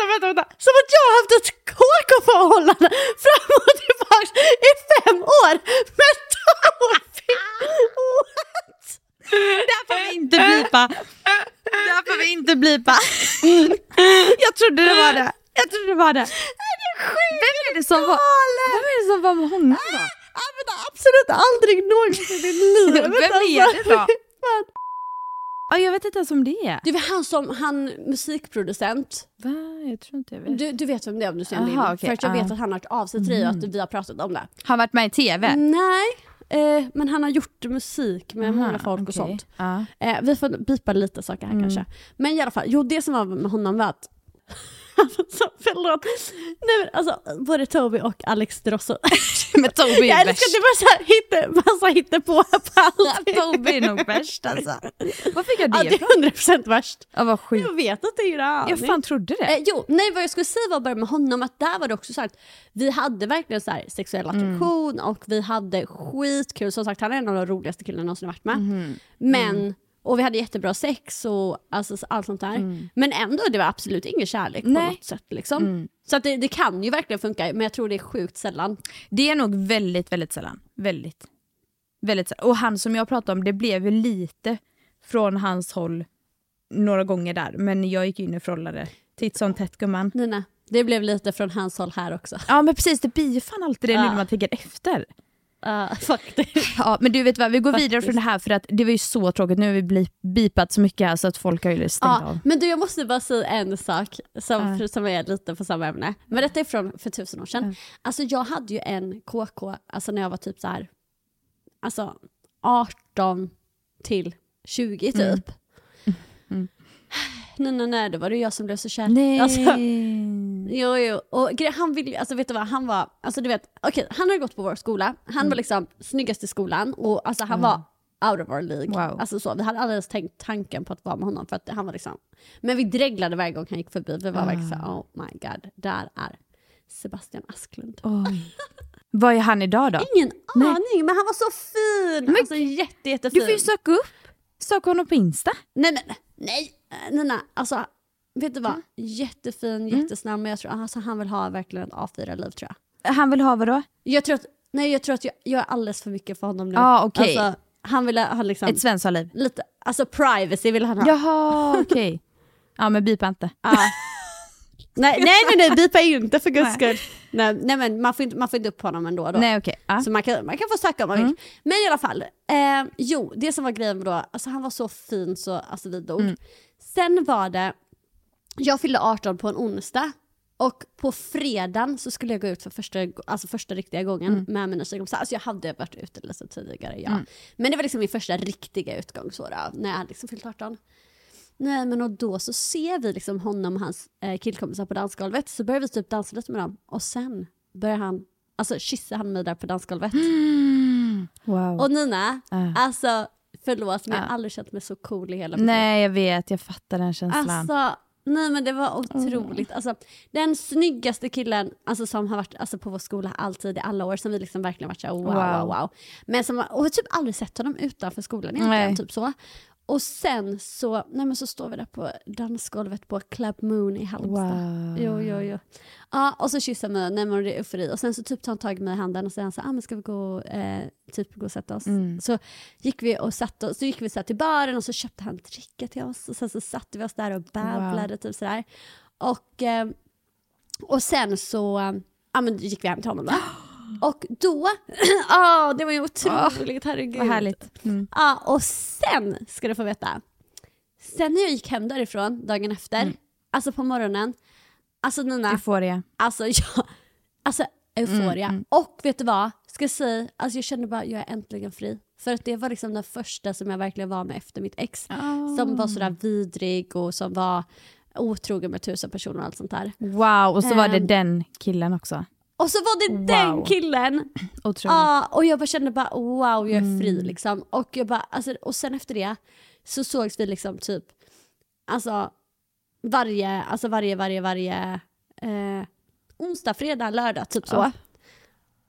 Speaker 1: Vänta, vänta, vänta. Som att jag har haft ett KK-förhållande fram och tillbaka i fem år med Tobbe! What?
Speaker 2: Där får vi inte blipa. Där får vi inte blipa. Jag trodde det var det. Jag trodde det var det.
Speaker 1: Är?
Speaker 2: Vem är det som var, vem är det som var med honom då?
Speaker 1: Jag använder absolut aldrig någonsin i mitt liv.
Speaker 2: Vem är det då? Ja, jag vet inte ens om det är.
Speaker 1: Det var han som, han musikproducent.
Speaker 2: Va? Jag tror inte jag vet.
Speaker 1: Du, du vet vem det är om du ser en
Speaker 2: Aha,
Speaker 1: bild.
Speaker 2: okej,
Speaker 1: För att jag
Speaker 2: ah.
Speaker 1: vet att han har hört av sig till dig och att vi har pratat om det.
Speaker 2: Har han varit med i tv?
Speaker 1: Nej, eh, men han har gjort musik med många folk och
Speaker 2: okej.
Speaker 1: sånt.
Speaker 2: Ja.
Speaker 1: Eh, vi får bipa lite saker här kanske. Men i alla fall, jo det som var med honom var att Alltså, förlåt. Nej, men alltså, både Toby och Alex Drosso.
Speaker 2: Men Toby
Speaker 1: Jag
Speaker 2: är
Speaker 1: älskar
Speaker 2: värst.
Speaker 1: att det var så här hitte, massa hittepå på allt.
Speaker 2: Toby är nog värst alltså. Var fick jag
Speaker 1: Ja,
Speaker 2: det
Speaker 1: det
Speaker 2: ifrån?
Speaker 1: är 100% värst.
Speaker 2: Ja, vad sjukt.
Speaker 1: Jag vet att det en aning.
Speaker 2: Jag fan trodde det.
Speaker 1: Eh, jo, nej vad jag skulle säga var bara med honom att där var det också så att vi hade verkligen så här sexuell attraktion och vi hade skitkul. Som sagt han är en av de roligaste killarna jag någonsin varit med. Men, och vi hade jättebra sex och alltså, så- allt sånt där. Men ändå, det var absolut ingen kärlek på
Speaker 2: Nej.
Speaker 1: något sätt. Liksom. Så att det, det kan ju verkligen funka, men jag tror det är sjukt sällan.
Speaker 2: Det är nog väldigt, väldigt sällan. Väldigt. Väldigt sällan. Och han som jag pratade om, det blev ju lite från hans håll några gånger där. Men jag gick in och frollade. Titt som tätt gumman.
Speaker 1: Nina, det blev lite från hans håll här också.
Speaker 2: Ja men precis, det blir ju fan alltid det nu
Speaker 1: Ja.
Speaker 2: när man tänker efter.
Speaker 1: Uh, faktiskt.
Speaker 2: Ja men du vet vad, vi går vidare från det här för att det var ju så tråkigt. Nu har vi bli- bipat så mycket här så att folk har ju stängt
Speaker 1: Ja,
Speaker 2: av.
Speaker 1: men du jag måste bara säga en sak som, som är lite på samma ämne. Men detta är från för tusen år sedan. Alltså jag hade ju en KK, alltså när jag var typ så här, alltså 18 till 20 typ. Nej nej nej, det var det jag som blev så kär.
Speaker 2: Nej.
Speaker 1: Alltså, jo jo, och han ville ju- alltså vet du vad, han var, alltså du vet, okej han hade gått på vår skola, han
Speaker 2: Mm.
Speaker 1: var liksom snyggast i skolan och alltså han var out of our League.
Speaker 2: Wow.
Speaker 1: Alltså så, vi hade aldrig ens tänkt tanken på att vara med honom för att han var liksom, men vi dreglade varje gång han gick förbi, vi var verkligen så
Speaker 2: Ah.
Speaker 1: oh my god, där är Sebastian Asklund.
Speaker 2: Oj. Vad är han idag då?
Speaker 1: Ingen aning, men han var så fin! alltså jätte, jättefin.
Speaker 2: Du får ju söka upp. Söka honom på Insta.
Speaker 1: Nej, nej, nej, nej, nej, nej. Alltså, vet du vad?
Speaker 2: Mm.
Speaker 1: Jättefin, jättesnäll, men jag tror alltså, han vill ha verkligen ett A4-liv tror jag.
Speaker 2: Han vill ha vad då?
Speaker 1: Jag tror att, nej, jag, tror att jag, jag är alldeles för mycket för honom nu.
Speaker 2: Ah, okej.
Speaker 1: alltså, han vill ha liksom,
Speaker 2: Ett svenssonliv?
Speaker 1: lite, alltså privacy vill han ha.
Speaker 2: Jaha okej. Ja men bipa inte.
Speaker 1: Ah. nej, nej, nej, nej, bipa inte för guds skull. Nej, nej, men man får, inte, man får inte upp honom ändå. Då.
Speaker 2: Nej okej. Ja.
Speaker 1: Så man kan, man kan få söka om man vill. Men i alla fall, eh, jo, det som var grejen då, alltså han var så fin så alltså vi dog. Sen var det, jag fyllde 18 på en onsdag och på fredagen så skulle jag gå ut för första, alltså första riktiga gången med mina tjejkompisar. Alltså jag hade varit ute lite tidigare, ja. Men det var liksom min första riktiga utgång så då, när jag hade liksom fyllt 18. Nej men och då så ser vi liksom honom och hans eh, killkompisar på dansgolvet, så börjar vi typ dansa lite med dem och sen börjar han, alltså kysser han mig där på dansgolvet.
Speaker 2: Wow.
Speaker 1: Och Nina,
Speaker 2: Ja.
Speaker 1: alltså förlåt men jag har
Speaker 2: Ja.
Speaker 1: aldrig känt mig så cool i hela mitt liv.
Speaker 2: Nej jag vet, jag fattar den känslan.
Speaker 1: Alltså, nej men det var otroligt. Alltså, den snyggaste killen alltså, som har varit alltså, på vår skola alltid i alla år, som vi liksom verkligen varit såhär wow, wow,
Speaker 2: Wow.
Speaker 1: wow. Men som, och typ aldrig sett honom utanför skolan egentligen. Typ så. Och sen så, nej men så står vi där på dansgolvet på Club Moon i Halmstad.
Speaker 2: Wow.
Speaker 1: Jo, jo, jo. Ja, och så kysser han mig, nej men det är eufori. Och sen så typ tar han tag i mig i handen och säger han så ah, men ska vi gå, eh, typ gå och sätta oss?
Speaker 2: Mm.
Speaker 1: Så gick vi och satte oss, så gick vi så till baren och så köpte han dricka till oss. Och sen så satte vi oss där och babblade typ sådär. Och, eh, och sen så eh, ja, men gick vi hem till honom då. Och då, ja det var ju otroligt, herregud.
Speaker 2: Vad härligt. Mm.
Speaker 1: Ja, och sen ska du få veta. Sen när jag gick hem därifrån dagen efter,
Speaker 2: Mm.
Speaker 1: alltså på morgonen, alltså Nina,
Speaker 2: Euphoria.
Speaker 1: alltså jag, alltså euforia.
Speaker 2: Mm,
Speaker 1: Och vet du vad, ska jag säga, alltså jag kände bara jag är äntligen fri. För att det var liksom den första som jag verkligen var med efter mitt ex. Som var sådär vidrig och som var otrogen med tusen personer och allt sånt där.
Speaker 2: Wow, och så var det
Speaker 1: Ehm.
Speaker 2: den killen också.
Speaker 1: Och så var det den
Speaker 2: Wow.
Speaker 1: killen
Speaker 2: Otroligt.
Speaker 1: Ja, och jag bara kände bara wow, jag är fri
Speaker 2: Mm.
Speaker 1: liksom. Och, jag bara, alltså, och sen efter det så sågs vi liksom typ, alltså varje, alltså varje, varje, varje eh, onsdag, fredag, lördag, typ så.
Speaker 2: Ja.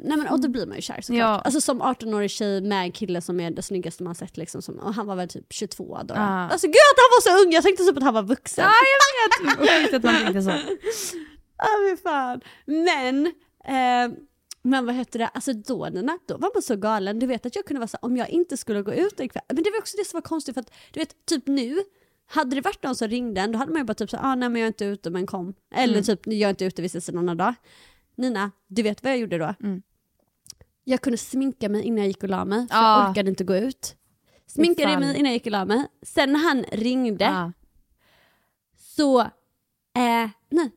Speaker 1: Nej men och då blir man ju kär såklart.
Speaker 2: Ja.
Speaker 1: Alltså som 18-årig tjej med en kille som är det snyggaste man sett liksom. Som, och han var väl typ 22 då.
Speaker 2: Ja.
Speaker 1: Alltså gud att han var så ung, jag tänkte typ att han var vuxen.
Speaker 2: Ja, jag vet! Och att man tänkte så.
Speaker 1: Ja men fan. Men, eh, men vad heter det, alltså då Nina, då var man så galen. Du vet att jag kunde vara så om jag inte skulle gå ut ikväll. Men det var också det som var konstigt för att du vet typ nu, hade det varit någon som ringde en, då hade man ju bara typ så ah, nej men jag är inte ute men kom. Eller
Speaker 2: Mm.
Speaker 1: typ, jag är inte ute, vi ses en annan dag. Nina, du vet vad jag gjorde då?
Speaker 2: Mm.
Speaker 1: Jag kunde sminka mig innan jag gick och la mig, för
Speaker 2: Ah.
Speaker 1: jag orkade inte gå ut. Sminkade mig innan jag gick och la mig. Sen när han ringde,
Speaker 2: Ja.
Speaker 1: så, eh, nej,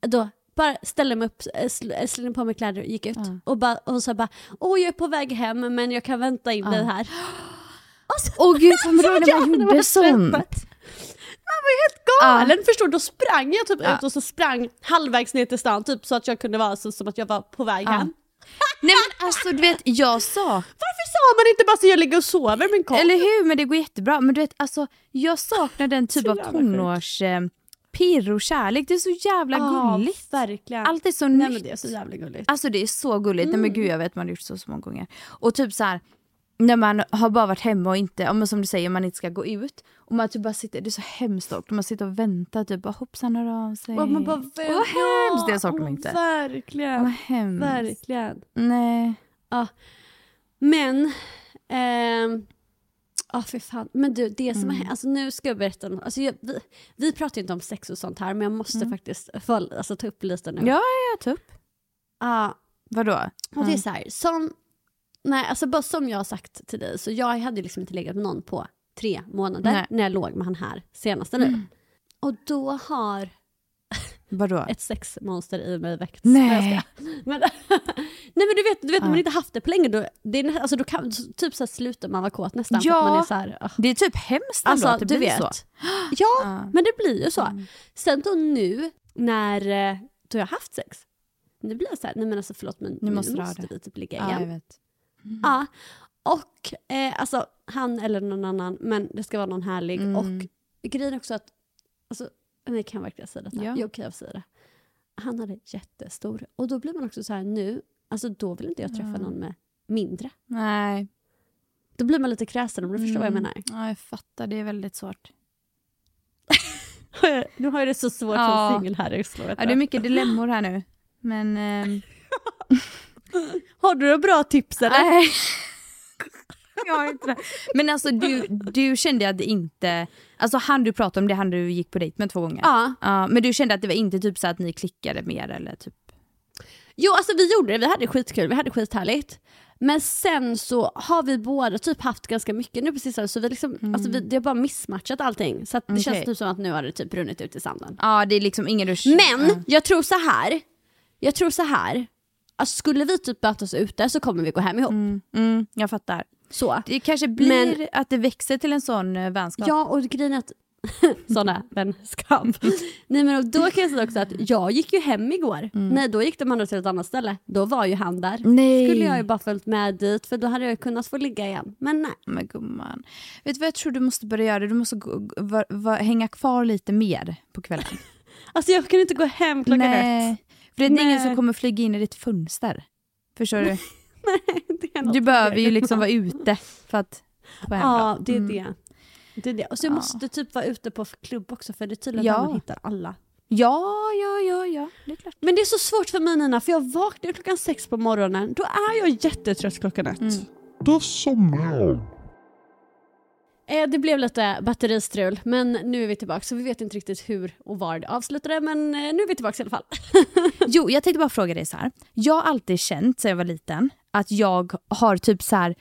Speaker 1: då bara ställde mig upp, eh, eh, slängde på mig kläder och gick ut.
Speaker 2: Ja.
Speaker 1: Och, bara, och så bara, åh jag är på väg hem men jag kan vänta in
Speaker 2: Ja.
Speaker 1: dig här. Och så,
Speaker 2: Åh gud, kommer du ihåg när man
Speaker 1: vad
Speaker 2: gjorde sånt?
Speaker 1: Man var ju helt galen, förstår du? Då sprang jag typ
Speaker 2: Ja.
Speaker 1: ut och så sprang halvvägs ner till stan typ så att jag kunde vara så, som att jag var på väg
Speaker 2: Ja.
Speaker 1: hem.
Speaker 2: Nej men alltså du vet, jag sa,
Speaker 1: Varför sa man inte bara så jag ligger och sover min kompis?
Speaker 2: eller hur, men det går jättebra. Men du vet, alltså jag saknar den typ av
Speaker 1: jävla sjukt.
Speaker 2: Eh, pirr och kärlek. Det är så jävla gulligt.
Speaker 1: verkligen.
Speaker 2: Allt är så
Speaker 1: Nej
Speaker 2: nytt.
Speaker 1: det är så jävla gulligt.
Speaker 2: Alltså det är så gulligt. Nej
Speaker 1: Mm.
Speaker 2: men gud jag vet man har gjort så, så många gånger. Och typ så här när man har bara varit hemma och inte, ja, men som du säger, man inte ska gå ut. Och man typ bara sitter, det är så hemskt dock, man sitter och väntar typ, bara hoppsan hör av sig.
Speaker 1: Och man bara,
Speaker 2: Åh, vad hemskt, det saknar man inte.
Speaker 1: Verkligen.
Speaker 2: Vad hemskt.
Speaker 1: Verkligen.
Speaker 2: Nej.
Speaker 1: Ja. Men, ehm, ja för fan. Men du, det som har hänt, alltså nu ska jag berätta något. Alltså jag, vi, vi pratar inte om sex och sånt här, men jag måste faktiskt få, alltså, ta upp lite nu.
Speaker 2: Ja, jag tar upp.
Speaker 1: Ja,
Speaker 2: Vadå?
Speaker 1: och det är så här, som, nej alltså bara som jag har sagt till dig, så jag hade liksom inte legat med någon på tre månader
Speaker 2: Nej.
Speaker 1: när jag låg med han här senaste nu. Och då har
Speaker 2: Vadå?
Speaker 1: ett sexmonster i mig väckts.
Speaker 2: Nej.
Speaker 1: Men, nej men du vet, du vet när man
Speaker 2: Ja.
Speaker 1: inte haft det på länge, då, det är, alltså, då kan, typ så här slutar man vara kåt nästan.
Speaker 2: Ja.
Speaker 1: Man är så här, ah.
Speaker 2: Det är typ hemskt ändå
Speaker 1: Alltså
Speaker 2: att det
Speaker 1: du
Speaker 2: blir
Speaker 1: vet.
Speaker 2: så.
Speaker 1: Ja,
Speaker 2: Ja.
Speaker 1: men det blir ju så.
Speaker 2: Mm.
Speaker 1: Sen då nu, när eh, då jag har haft sex, nu blir jag så här, nej men alltså förlåt men nu
Speaker 2: måste
Speaker 1: måste,
Speaker 2: ha det.
Speaker 1: vi typ ligga
Speaker 2: Ja, jag
Speaker 1: igen.
Speaker 2: vet.
Speaker 1: Ja. Och eh, alltså han eller någon annan, men det ska vara någon härlig.
Speaker 2: Mm.
Speaker 1: Och grejen är också att, alltså, nej, kan verkligen säga detta?
Speaker 2: Ja.
Speaker 1: Jo, kan jag säga det? Han hade jättestor. Och då blir man också så här nu, alltså då vill inte jag träffa
Speaker 2: Mm.
Speaker 1: någon med mindre.
Speaker 2: Nej.
Speaker 1: Då blir man lite kräsen om du förstår vad jag
Speaker 2: Mm.
Speaker 1: menar.
Speaker 2: Ja, jag fattar. Det är väldigt svårt.
Speaker 1: nu har jag det så svårt
Speaker 2: Ja.
Speaker 1: som singel här i Oslo.
Speaker 2: Ja, det är mycket dilemmor här nu. Men... ehm,
Speaker 1: Har du några bra tips eller?
Speaker 2: Nej. Jag inte det. Men alltså du, du kände att det inte... Alltså han du pratade om, det han du gick på dejt med två gånger?
Speaker 1: Ja.
Speaker 2: Ja, men du kände att det var inte typ så att ni klickade mer eller typ?
Speaker 1: Jo, alltså vi gjorde det. Vi hade skitkul. Vi hade skithärligt. Men sen så har vi båda typ haft ganska mycket nu precis så vi liksom, alltså vi, det har bara missmatchat allting. Så det
Speaker 2: Okej.
Speaker 1: känns typ som att nu har det typ runnit ut i sanden.
Speaker 2: Ja, det är liksom ingen du...
Speaker 1: Men
Speaker 2: Ja.
Speaker 1: jag tror så här. Jag tror så här. Alltså skulle vi typ mötas ute så kommer vi gå hem ihop.
Speaker 2: Mm, mm, jag fattar.
Speaker 1: Så.
Speaker 2: Det kanske blir att det växer till en sån eh, vänskap.
Speaker 1: Ja, och grejen är att sådana vänskap. Nej men då kan jag säga också att jag gick ju hem igår. Nej då gick de andra till ett annat ställe. Då var ju han där.
Speaker 2: Nej.
Speaker 1: Skulle jag ju bara följt med dit för då hade jag kunnat få ligga igen. Men nej.
Speaker 2: Men gumman. Vet du vad jag tror du måste börja göra? Du måste va, va, hänga kvar lite mer på kvällen.
Speaker 1: Alltså jag kan inte gå hem klockan ett.
Speaker 2: Nej. För det är ingen
Speaker 1: Nej.
Speaker 2: som kommer flyga in i ditt fönster. Förstår du?
Speaker 1: Det är något
Speaker 2: Du behöver ju liksom vara ute för att få hem
Speaker 1: Ja, det är
Speaker 2: Mm.
Speaker 1: det. det, är det. Och så
Speaker 2: Ja.
Speaker 1: måste typ vara ute på klubb också för det är tydligt
Speaker 2: Ja.
Speaker 1: att man hittar alla.
Speaker 2: Ja, ja, ja, ja. Det är klart.
Speaker 1: Men det är så svårt för mig Nina, för jag vaknar klockan sex på morgonen. Då är jag jättetrött klockan ett.
Speaker 2: Mm.
Speaker 4: Då somnar jag.
Speaker 1: Eh, Det blev lite batteristrul, men nu är vi tillbaka. Så vi vet inte riktigt hur och var det avslutade, men eh, nu är vi tillbaka i alla fall.
Speaker 2: Jo, jag tänkte bara fråga dig så här. Jag har alltid känt sen jag var liten att jag har typ så här,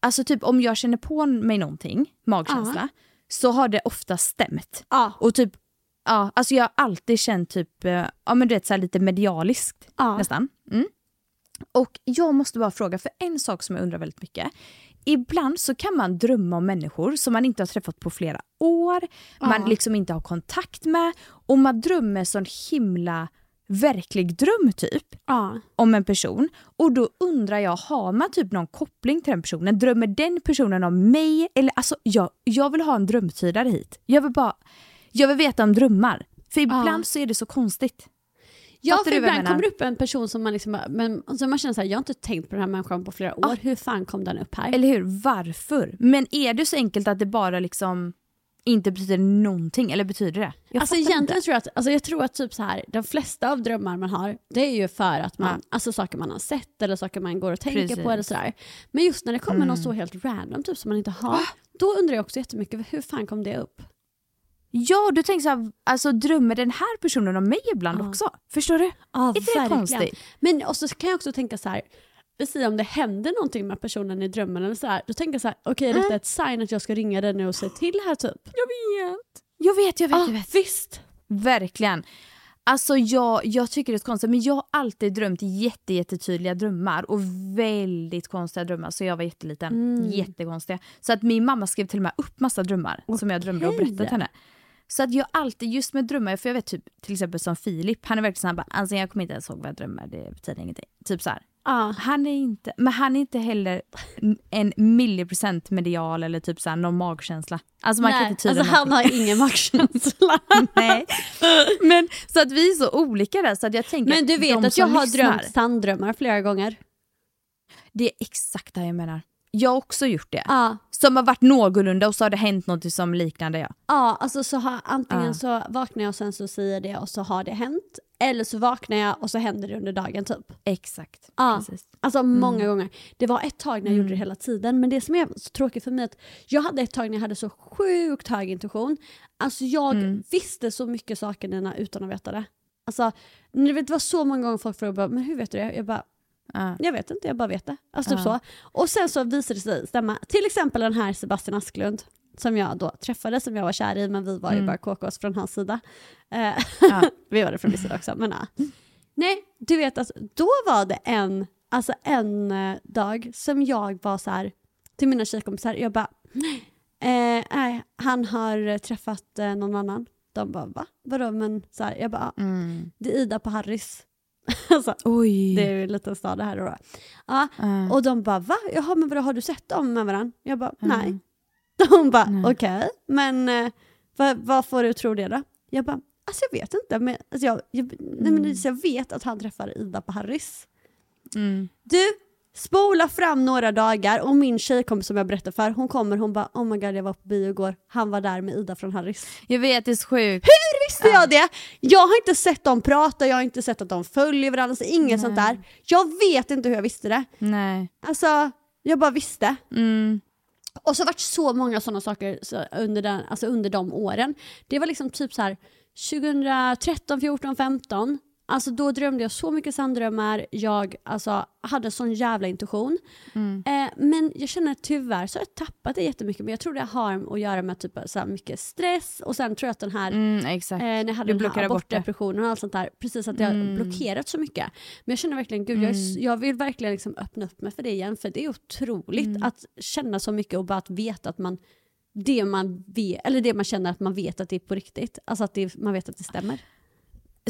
Speaker 2: alltså typ om jag känner på mig någonting, magkänsla, så har det ofta stämt.
Speaker 1: Ja.
Speaker 2: Och typ, ja, alltså jag har alltid känt typ, eh, ja men du vet så här lite medialiskt nästan. Mm. Och jag måste bara fråga, för en sak som jag undrar väldigt mycket. Ibland så kan man drömma om människor som man inte har träffat på flera år, man
Speaker 1: Ja.
Speaker 2: liksom inte har kontakt med och man drömmer sån himla verklig dröm typ
Speaker 1: Ja.
Speaker 2: om en person och då undrar jag, har man typ någon koppling till den personen? Drömmer den personen om mig? Eller alltså jag, jag vill ha en drömtydare hit. Jag vill bara, jag vill veta om drömmar. För ibland så är det så konstigt.
Speaker 1: Ja,
Speaker 2: Fattar
Speaker 1: för ibland kommer det upp en person som man, liksom, men, som man känner så här, jag har inte tänkt på den här människan på flera år. Hur fan kom den upp här?
Speaker 2: Eller hur? Varför? Men är det så enkelt att det bara liksom inte betyder någonting? Eller betyder det? Jag
Speaker 1: alltså egentligen
Speaker 2: inte.
Speaker 1: tror jag att, alltså jag tror att typ så här, de flesta av drömmar man har, det är ju för att man,
Speaker 2: Ja.
Speaker 1: alltså saker man har sett eller saker man går och tänker
Speaker 2: Precis.
Speaker 1: på eller sådär. Men just när det kommer någon
Speaker 2: Mm.
Speaker 1: så helt random typ som man inte har, då undrar jag också jättemycket, hur fan kom det upp?
Speaker 2: Ja, du tänker så här, alltså drömmer den här personen om mig ibland
Speaker 1: Ja.
Speaker 2: också? Förstår du?
Speaker 1: Ja,
Speaker 2: Är det konstigt?
Speaker 1: Men och så kan jag också tänka så här, vi säger om det händer någonting med personen i drömmen eller så här, då tänker jag så här, okej är detta ett sign att jag ska ringa den nu och säga till här typ?
Speaker 2: Jag vet. Jag vet, jag vet,
Speaker 1: Ja,
Speaker 2: jag vet.
Speaker 1: visst.
Speaker 2: Verkligen. Alltså jag, jag tycker det är konstigt, men jag har alltid drömt jätte, jättetydliga drömmar och väldigt konstiga drömmar så jag var jätteliten.
Speaker 1: Mm.
Speaker 2: Jättekonstiga. Så att min mamma skrev till och med upp massa drömmar som jag drömde och berättade henne. Så att jag alltid, just med drömmar, för jag vet typ till exempel som Filip, han är verkligen såhär bara, alltså jag kommer inte ens ihåg vad jag drömmer, det betyder ingenting. Typ så
Speaker 1: Ja.
Speaker 2: Han är inte, men han är inte heller en milliprocent medial eller typ såhär någon magkänsla. Alltså man kan
Speaker 1: Nej,
Speaker 2: inte tyda
Speaker 1: alltså han har ingen magkänsla.
Speaker 2: Nej. Men så att vi är så olika där så att jag tänker
Speaker 1: Men du vet
Speaker 2: de
Speaker 1: att jag har
Speaker 2: lyssnar-
Speaker 1: drömt sanddrömmar flera gånger.
Speaker 2: Det är exakt det jag menar. Jag har också gjort det.
Speaker 1: Ja,
Speaker 2: Som har varit någorlunda och så har det hänt något som liknande ja.
Speaker 1: ja alltså så har, antingen
Speaker 2: Ja.
Speaker 1: så vaknar jag och sen så säger det och så har det hänt. Eller så vaknar jag och så händer det under dagen typ.
Speaker 2: Exakt.
Speaker 1: Ja.
Speaker 2: Precis.
Speaker 1: Alltså många gånger. Det var ett tag när jag
Speaker 2: Mm.
Speaker 1: gjorde det hela tiden. Men det som är så tråkigt för mig är att jag hade ett tag när jag hade så sjukt hög intuition. Alltså jag
Speaker 2: Mm.
Speaker 1: visste så mycket saker Nina utan att veta det. Alltså, det var så många gånger folk frågade men hur vet du det? Jag bara,
Speaker 2: Ja.
Speaker 1: jag vet inte, jag bara vet det. Alltså typ
Speaker 2: Ja.
Speaker 1: så. Och sen så visade det sig stämma. Till exempel den här Sebastian Asklund som jag då träffade, som jag var kär i, men vi var ju
Speaker 2: Mm.
Speaker 1: bara KKs från hans sida. Eh,
Speaker 2: Ja.
Speaker 1: vi var det från min sida också, men ja. Nej, du vet alltså, då var det en, alltså en eh, dag som jag var så här till mina tjejkompisar, jag bara, eh, nej, han har träffat eh, någon annan. De bara, va? Vadå? Men så här, jag bara,
Speaker 2: Mm.
Speaker 1: det är Ida på Harris. alltså,
Speaker 2: Oj.
Speaker 1: det är ju en liten stad det här då. Ja,
Speaker 2: Ja.
Speaker 1: och de bara, va? Jaha, men vadå, har du sett dem med varandra? Jag bara,
Speaker 2: Mm.
Speaker 1: nej. De bara,
Speaker 2: Nej.
Speaker 1: okej, men eh, vad, vad får du att tro det då? Jag bara, alltså jag vet inte, men, alltså, jag, jag, nej, men, så jag vet att han träffar Ida på Harris.
Speaker 2: Mm.
Speaker 1: Du, spola fram några dagar och min tjejkompis som jag berättade för, hon kommer, hon bara, oh my god jag var på bio igår, han var där med Ida från Harris.
Speaker 2: Jag vet, det är så sjukt.
Speaker 1: Hur visste jag det? Jag har inte sett dem prata, jag har inte sett att de följer varandra, så inget sånt där. Jag vet inte hur jag visste det.
Speaker 2: Nej.
Speaker 1: Alltså, jag bara visste.
Speaker 2: Mm.
Speaker 1: Och så har det varit så många sådana saker under, den, alltså under de åren. Det var liksom typ så här 2013, 14, 15. Alltså då drömde jag så mycket sanddrömmar. Jag alltså, hade sån jävla intuition.
Speaker 2: Mm.
Speaker 1: Eh, men jag känner att tyvärr så har jag tappat det jättemycket. Men jag tror det har att göra med typ så mycket stress. Och sen tror jag att den här
Speaker 2: Mm.
Speaker 1: Eh, när jag hade
Speaker 2: Du
Speaker 1: den här
Speaker 2: det.
Speaker 1: abortdepressionen och allt sånt där. Precis att jag har
Speaker 2: Mm.
Speaker 1: blockerat så mycket. Men jag känner verkligen, gud jag, är, s- jag vill verkligen liksom öppna upp mig för det igen. För det är otroligt
Speaker 2: Mm.
Speaker 1: att känna så mycket och bara att veta att man det man vet, eller det man känner att man vet att det är på riktigt. Alltså att det, man vet att det stämmer.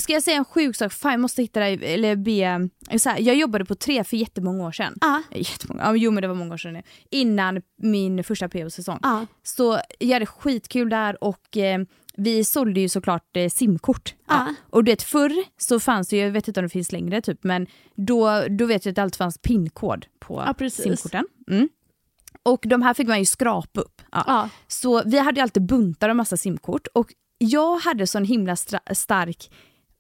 Speaker 2: Ska jag säga en sjuk sak? Fan jag måste hitta det, eller be... Så här, jag jobbade på tre för jättemånga år sedan.
Speaker 1: Ja,
Speaker 2: Jättemånga, ja, jo men det var många år sedan nu. Innan min första PO-säsong.
Speaker 1: ja,
Speaker 2: Så jag hade skitkul där och eh, vi sålde ju såklart eh, simkort.
Speaker 1: Ja.
Speaker 2: Och du vet förr så fanns det jag vet inte om det finns längre typ, men då, då vet jag att det alltid fanns pinkod på
Speaker 1: precis.
Speaker 2: simkorten. Mm. Och de här fick man ju skrapa upp. Ja. Så vi hade ju alltid buntar av massa simkort och jag hade sån himla stark,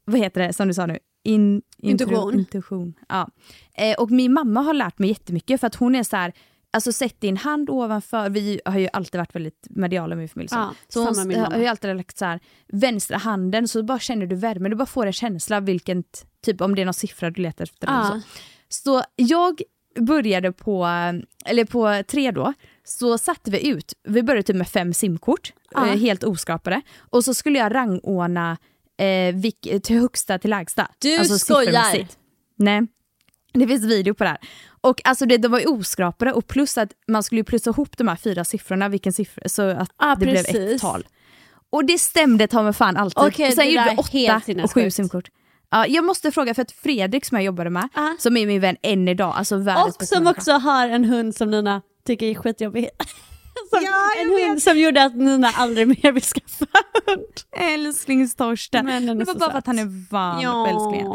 Speaker 2: vad heter det som du sa nu? In,
Speaker 1: Intuition.
Speaker 2: intuition. Ja. Eh, och min mamma har lärt mig jättemycket för att hon är så här, alltså sätt din hand ovanför, vi har ju alltid varit väldigt mediala med min familj. Så,
Speaker 1: Ja,
Speaker 2: så hon
Speaker 1: min
Speaker 2: har ju alltid lagt så här, vänstra handen så bara känner du värme, du bara får en känsla vilken, typ om det är någon siffra du letar efter. eller
Speaker 1: Ja.
Speaker 2: Så. så jag började på, eller på tre då, så satte vi ut, vi började typ med fem simkort,
Speaker 1: Ja.
Speaker 2: eh, helt oskrapade. Och så skulle jag rangordna eh, vilk, till högsta till lägsta.
Speaker 1: Du
Speaker 2: alltså
Speaker 1: skojar!
Speaker 2: Nej, det finns video på det här. Och alltså det, de var ju oskrapade och plus att man skulle ju plussa ihop de här fyra siffrorna, vilken siffra, så att
Speaker 1: Ja,
Speaker 2: det blev
Speaker 1: precis.
Speaker 2: ett tal. Och det stämde ta mig fan alltid.
Speaker 1: Okej,
Speaker 2: och sen gjorde vi
Speaker 1: är
Speaker 2: åtta och sju simkort. Ja, jag måste fråga, för att Fredrik som jag jobbade med,
Speaker 1: Ja.
Speaker 2: som är min vän än idag, alltså världens
Speaker 1: Och som också har en hund som Nina tycker är skitjobbig. Som
Speaker 2: Ja, jag
Speaker 1: en
Speaker 2: vet.
Speaker 1: hund som gjorde att Nina aldrig mer vill skaffa hund. Är
Speaker 2: det var bara
Speaker 1: söt.
Speaker 2: för att han är van för älsklingen.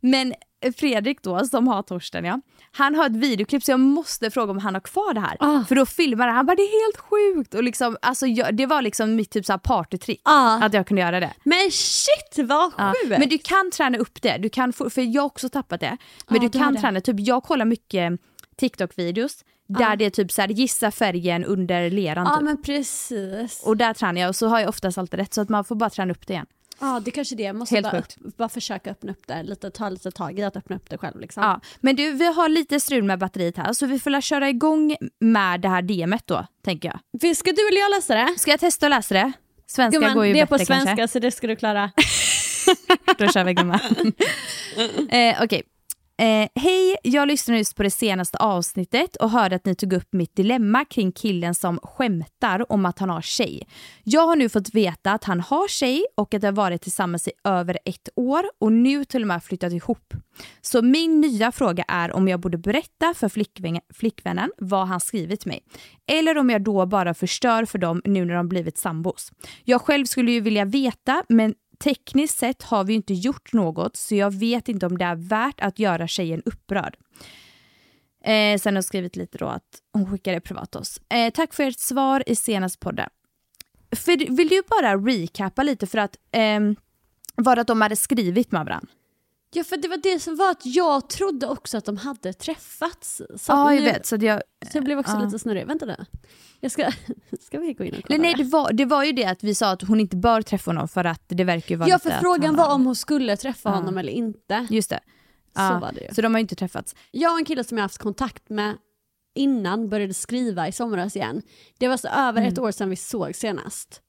Speaker 2: Men Fredrik då, som har Torsten ja, han har ett videoklipp så jag måste fråga om han har kvar det här.
Speaker 1: Ah.
Speaker 2: För då filmar han, han bara det är helt sjukt. Och liksom, alltså, jag, det var liksom mitt typ så partytrick,
Speaker 1: Ja.
Speaker 2: att jag kunde göra det.
Speaker 1: Men shit vad
Speaker 2: Ja.
Speaker 1: sjukt!
Speaker 2: Men du kan träna upp det, du kan för jag har också tappat det. Men
Speaker 1: Ja,
Speaker 2: du kan
Speaker 1: det.
Speaker 2: träna, typ jag kollar mycket TikTok-videos där det är typ så här, gissa färgen under leran
Speaker 1: Ja
Speaker 2: typ.
Speaker 1: men precis.
Speaker 2: Och där tränar jag och så har jag oftast alltid rätt så att man får bara träna upp det igen.
Speaker 1: Ja det kanske är det, jag måste
Speaker 2: Helt
Speaker 1: bara, upp, bara försöka öppna upp det, lite, ta lite tag i att öppna upp det själv liksom.
Speaker 2: Ja. Men du, vi har lite strul med batteriet här så vi får köra igång med det här DMet då, tänker jag.
Speaker 1: Ska du eller jag läsa det?
Speaker 2: Ska jag testa att läsa det? Svenska
Speaker 1: Gumman,
Speaker 2: går ju
Speaker 1: det är
Speaker 2: bättre
Speaker 1: på svenska
Speaker 2: kanske.
Speaker 1: så det ska du klara.
Speaker 2: Då kör vi gumman. eh, Okej. Eh, Hej, jag lyssnade just på det senaste avsnittet och hörde att ni tog upp mitt dilemma kring killen som skämtar om att han har tjej. Jag har nu fått veta att han har tjej och att de har varit tillsammans i över ett år och nu till och med flyttat ihop. Så min nya fråga är om jag borde berätta för flickvän, flickvännen vad han skrivit mig. Eller om jag då bara förstör för dem nu när de blivit sambos. Jag själv skulle ju vilja veta men tekniskt sett har vi inte gjort något så jag vet inte om det är värt att göra tjejen upprörd. Eh, sen har jag skrivit lite då att hon skickade privat till oss. Eh, tack för ert svar i senaste podden. För, vill du bara recappa lite för att eh, var det att de hade skrivit med varandra?
Speaker 1: Ja för det var det som var att jag trodde också att de hade träffats. Så
Speaker 2: Ja,
Speaker 1: att
Speaker 2: jag
Speaker 1: nu-
Speaker 2: vet. Så jag,
Speaker 1: Så jag blev också
Speaker 2: Ja.
Speaker 1: lite snurrig. Vänta nu. Jag ska, ska vi gå in och kolla
Speaker 2: nej,
Speaker 1: det?
Speaker 2: var, det var ju det att vi sa att hon inte bör träffa honom för att det verkar ju vara
Speaker 1: Ja för frågan var om hon skulle träffa
Speaker 2: Ja.
Speaker 1: honom eller inte.
Speaker 2: Just det.
Speaker 1: Så var det ju.
Speaker 2: Så de har ju inte träffats.
Speaker 1: Jag och en kille som jag haft kontakt med innan började skriva i somras igen. Det var så över ett år sedan vi såg senast.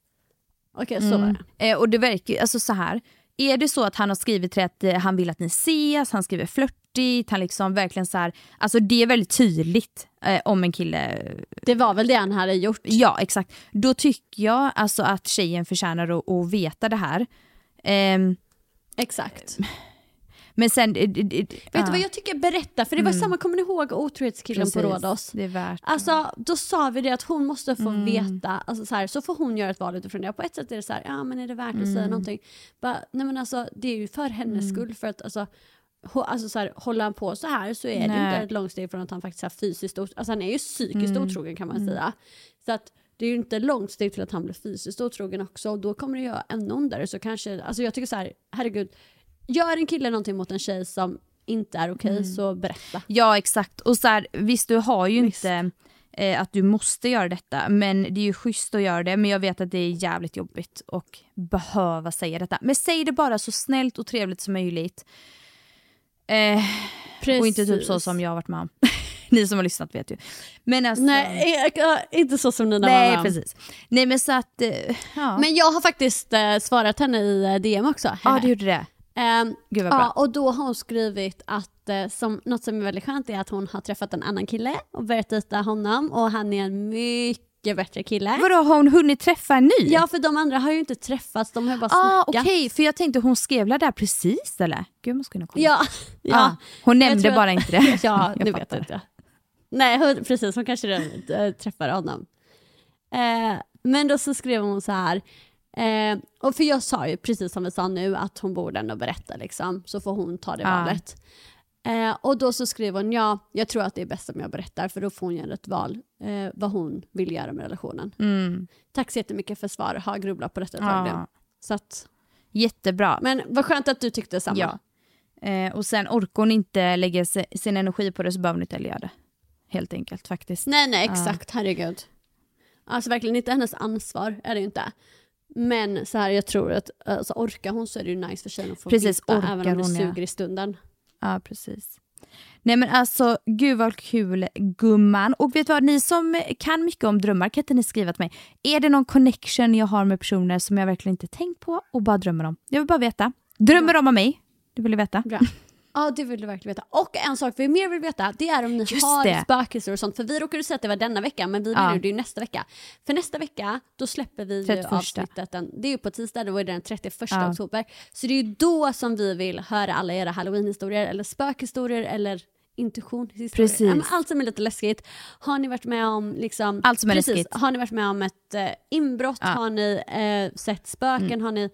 Speaker 1: Okej, så var det.
Speaker 2: Eh, och det verkar ju, alltså så här. Är det så att han har skrivit till att eh, han vill att ni ses, han skriver flörtigt, han liksom verkligen så här, alltså det är väldigt tydligt eh, om en kille,
Speaker 1: Det var väl det han hade gjort.
Speaker 2: ja exakt. Då tycker jag alltså att tjejen förtjänar att, att veta det här. Ehm,
Speaker 1: Exakt.
Speaker 2: Men sen...
Speaker 1: Vet du vad jag tycker? Berätta, för det var samma, kommer ni ihåg otrohetskillen på. Rhodos?
Speaker 2: Det är värt.
Speaker 1: Alltså då sa vi det att hon måste få
Speaker 2: Mm.
Speaker 1: veta, alltså, så, här, så får hon göra ett val utifrån det. På ett sätt är det så här, ja men är det värt att
Speaker 2: Mm.
Speaker 1: säga någonting? Bara, nej men alltså det är ju för hennes skull för att alltså, alltså så här, håller han på så här så är det
Speaker 2: Nej.
Speaker 1: inte ett långt steg från att han faktiskt är fysiskt otrogen. Alltså han är ju psykiskt
Speaker 2: Mm.
Speaker 1: otrogen kan man säga. Så att det är ju inte långt steg till att han blir fysiskt otrogen också och då kommer det göra ännu ondare. Så kanske, alltså jag tycker så här, herregud, gör en kille någonting mot en tjej som inte är okej
Speaker 2: Mm.
Speaker 1: så berätta.
Speaker 2: Ja exakt. Och så här, visst du har ju
Speaker 1: Visst.
Speaker 2: inte eh, att du måste göra detta men det är ju schysst att göra det men jag vet att det är jävligt jobbigt och behöva säga detta. Men säg det bara så snällt och trevligt som möjligt. Eh, och inte typ så som jag har varit med om. Ni som har lyssnat vet ju. Men alltså,
Speaker 1: Nej, inte så som Nina var
Speaker 2: nej
Speaker 1: med om.
Speaker 2: precis. Nej men så att, eh, ja.
Speaker 1: Men jag har faktiskt eh, svarat henne i eh, DM också.
Speaker 2: ja du gjorde det.
Speaker 1: Ehm,
Speaker 2: Gud vad
Speaker 1: ja,
Speaker 2: bra.
Speaker 1: och då har hon skrivit att eh, som, något som är väldigt skönt är att hon har träffat en annan kille och börjat dejta honom och han är en mycket bättre kille.
Speaker 2: Vadå har hon hunnit träffa en ny?
Speaker 1: Ja för de andra har ju inte träffats, de har ju bara
Speaker 2: ah,
Speaker 1: snackat.
Speaker 2: Okej, för jag tänkte hon skrev väl där precis eller? Gud jag måste kunna kolla.
Speaker 1: Ja, ja.
Speaker 2: Ah, hon
Speaker 1: Jag
Speaker 2: nämnde
Speaker 1: tror att-
Speaker 2: bara inte det.
Speaker 1: ja nu vet
Speaker 2: fattar.
Speaker 1: jag inte. Nej hon, precis, hon kanske redan äh, träffade honom. Eh, men då så skrev hon så här, eh, och för jag sa ju precis som vi sa nu att hon borde ändå berätta liksom, så får hon ta det
Speaker 2: Ja.
Speaker 1: valet. Eh, och då så skrev hon, ja, jag tror att det är bäst om jag berättar för då får hon göra ett val eh, vad hon vill göra med relationen.
Speaker 2: Mm.
Speaker 1: Tack så jättemycket för svar, har grubblat på detta ett tag nu. Så att,
Speaker 2: Jättebra.
Speaker 1: men vad skönt att du tyckte samma.
Speaker 2: Ja. Eh, och sen orkar hon inte lägga sin energi på det så behöver hon inte heller göra det. Helt enkelt faktiskt.
Speaker 1: Nej nej exakt, herregud. Alltså verkligen inte hennes ansvar är det ju inte. Men så här, jag tror att alltså, orkar hon så är det ju nice för tjejen att få
Speaker 2: Precis,
Speaker 1: veta även om det
Speaker 2: hon, ja.
Speaker 1: suger i stunden.
Speaker 2: Ja, precis. Nej men alltså, gud vad kul gumman. Och vet du vad, ni som kan mycket om drömmar, kan inte ni skriva till mig? Är det någon connection jag har med personer som jag verkligen inte tänkt på och bara drömmer om? Jag vill bara veta. Drömmer de om mig? Det vill jag veta.
Speaker 1: Bra. Ja det vill du verkligen veta. Och en sak vi mer vill veta det är om ni
Speaker 2: Just
Speaker 1: har
Speaker 2: det.
Speaker 1: spökhistorier och sånt. För vi råkade säga att det var denna vecka men vi
Speaker 2: Ja.
Speaker 1: menar ju det är ju nästa vecka. För nästa vecka då släpper vi ju
Speaker 2: 31.
Speaker 1: avsnittet, den, det är ju på tisdag, då är det den 31
Speaker 2: Ja.
Speaker 1: oktober. Så det är ju då som vi vill höra alla era halloween-historier eller spökhistorier eller intuitionshistoria.
Speaker 2: Precis.
Speaker 1: Ja, allt som är lite läskigt. Har ni varit med om liksom,
Speaker 2: Allt som är
Speaker 1: precis,
Speaker 2: läskigt.
Speaker 1: Har ni varit med om ett eh, inbrott?
Speaker 2: Ja. Mm.
Speaker 1: Har ni eh, sett spöken? Har ni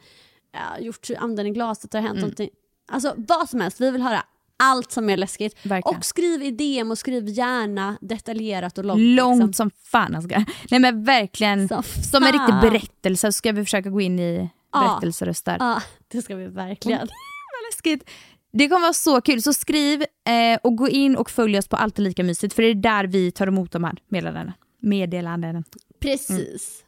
Speaker 1: eh, gjort anden i glaset? Har det hänt någonting? Alltså vad som helst, vi vill höra allt som är läskigt.
Speaker 2: Verkligen.
Speaker 1: Och skriv i DM och skriv gärna detaljerat och långt.
Speaker 2: Långt
Speaker 1: liksom.
Speaker 2: som fan Oskar. Nej men verkligen,
Speaker 1: Som
Speaker 2: som en riktig berättelse så ska vi försöka gå in i
Speaker 1: Ja.
Speaker 2: berättelseröster.
Speaker 1: Ja, det ska vi verkligen.
Speaker 2: Vad läskigt. Det kommer vara så kul, så skriv eh, och gå in och följ oss på Alltid Lika Mysigt för det är där vi tar emot de här meddelandena. meddelandena.
Speaker 1: Precis.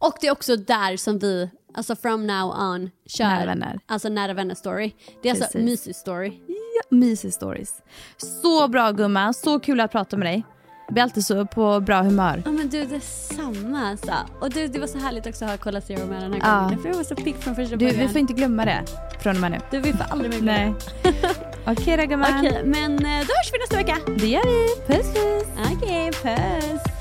Speaker 1: Och det är också där som vi, alltså from now on, kör
Speaker 2: Nära vänner.
Speaker 1: alltså nära vänner story. Det är alltså
Speaker 2: Precis.
Speaker 1: mysig story.
Speaker 2: Ja, mysig stories. Så bra gumman, så kul att prata med dig. Jag blir alltid så på bra humör.
Speaker 1: Ja men du detsamma alltså. Och du, det var så härligt också att ha Kolla Zero med den här
Speaker 2: Ja.
Speaker 1: gången. För jag var så pigg från första
Speaker 2: Du,
Speaker 1: början.
Speaker 2: vi får inte glömma det från och med nu.
Speaker 1: Du, vi får aldrig mer glömma.
Speaker 2: Nej. Okej då gumman.
Speaker 1: Okej, men eh, då hörs vi nästa vecka.
Speaker 2: Det gör vi. Puss puss.
Speaker 1: Okej, puss.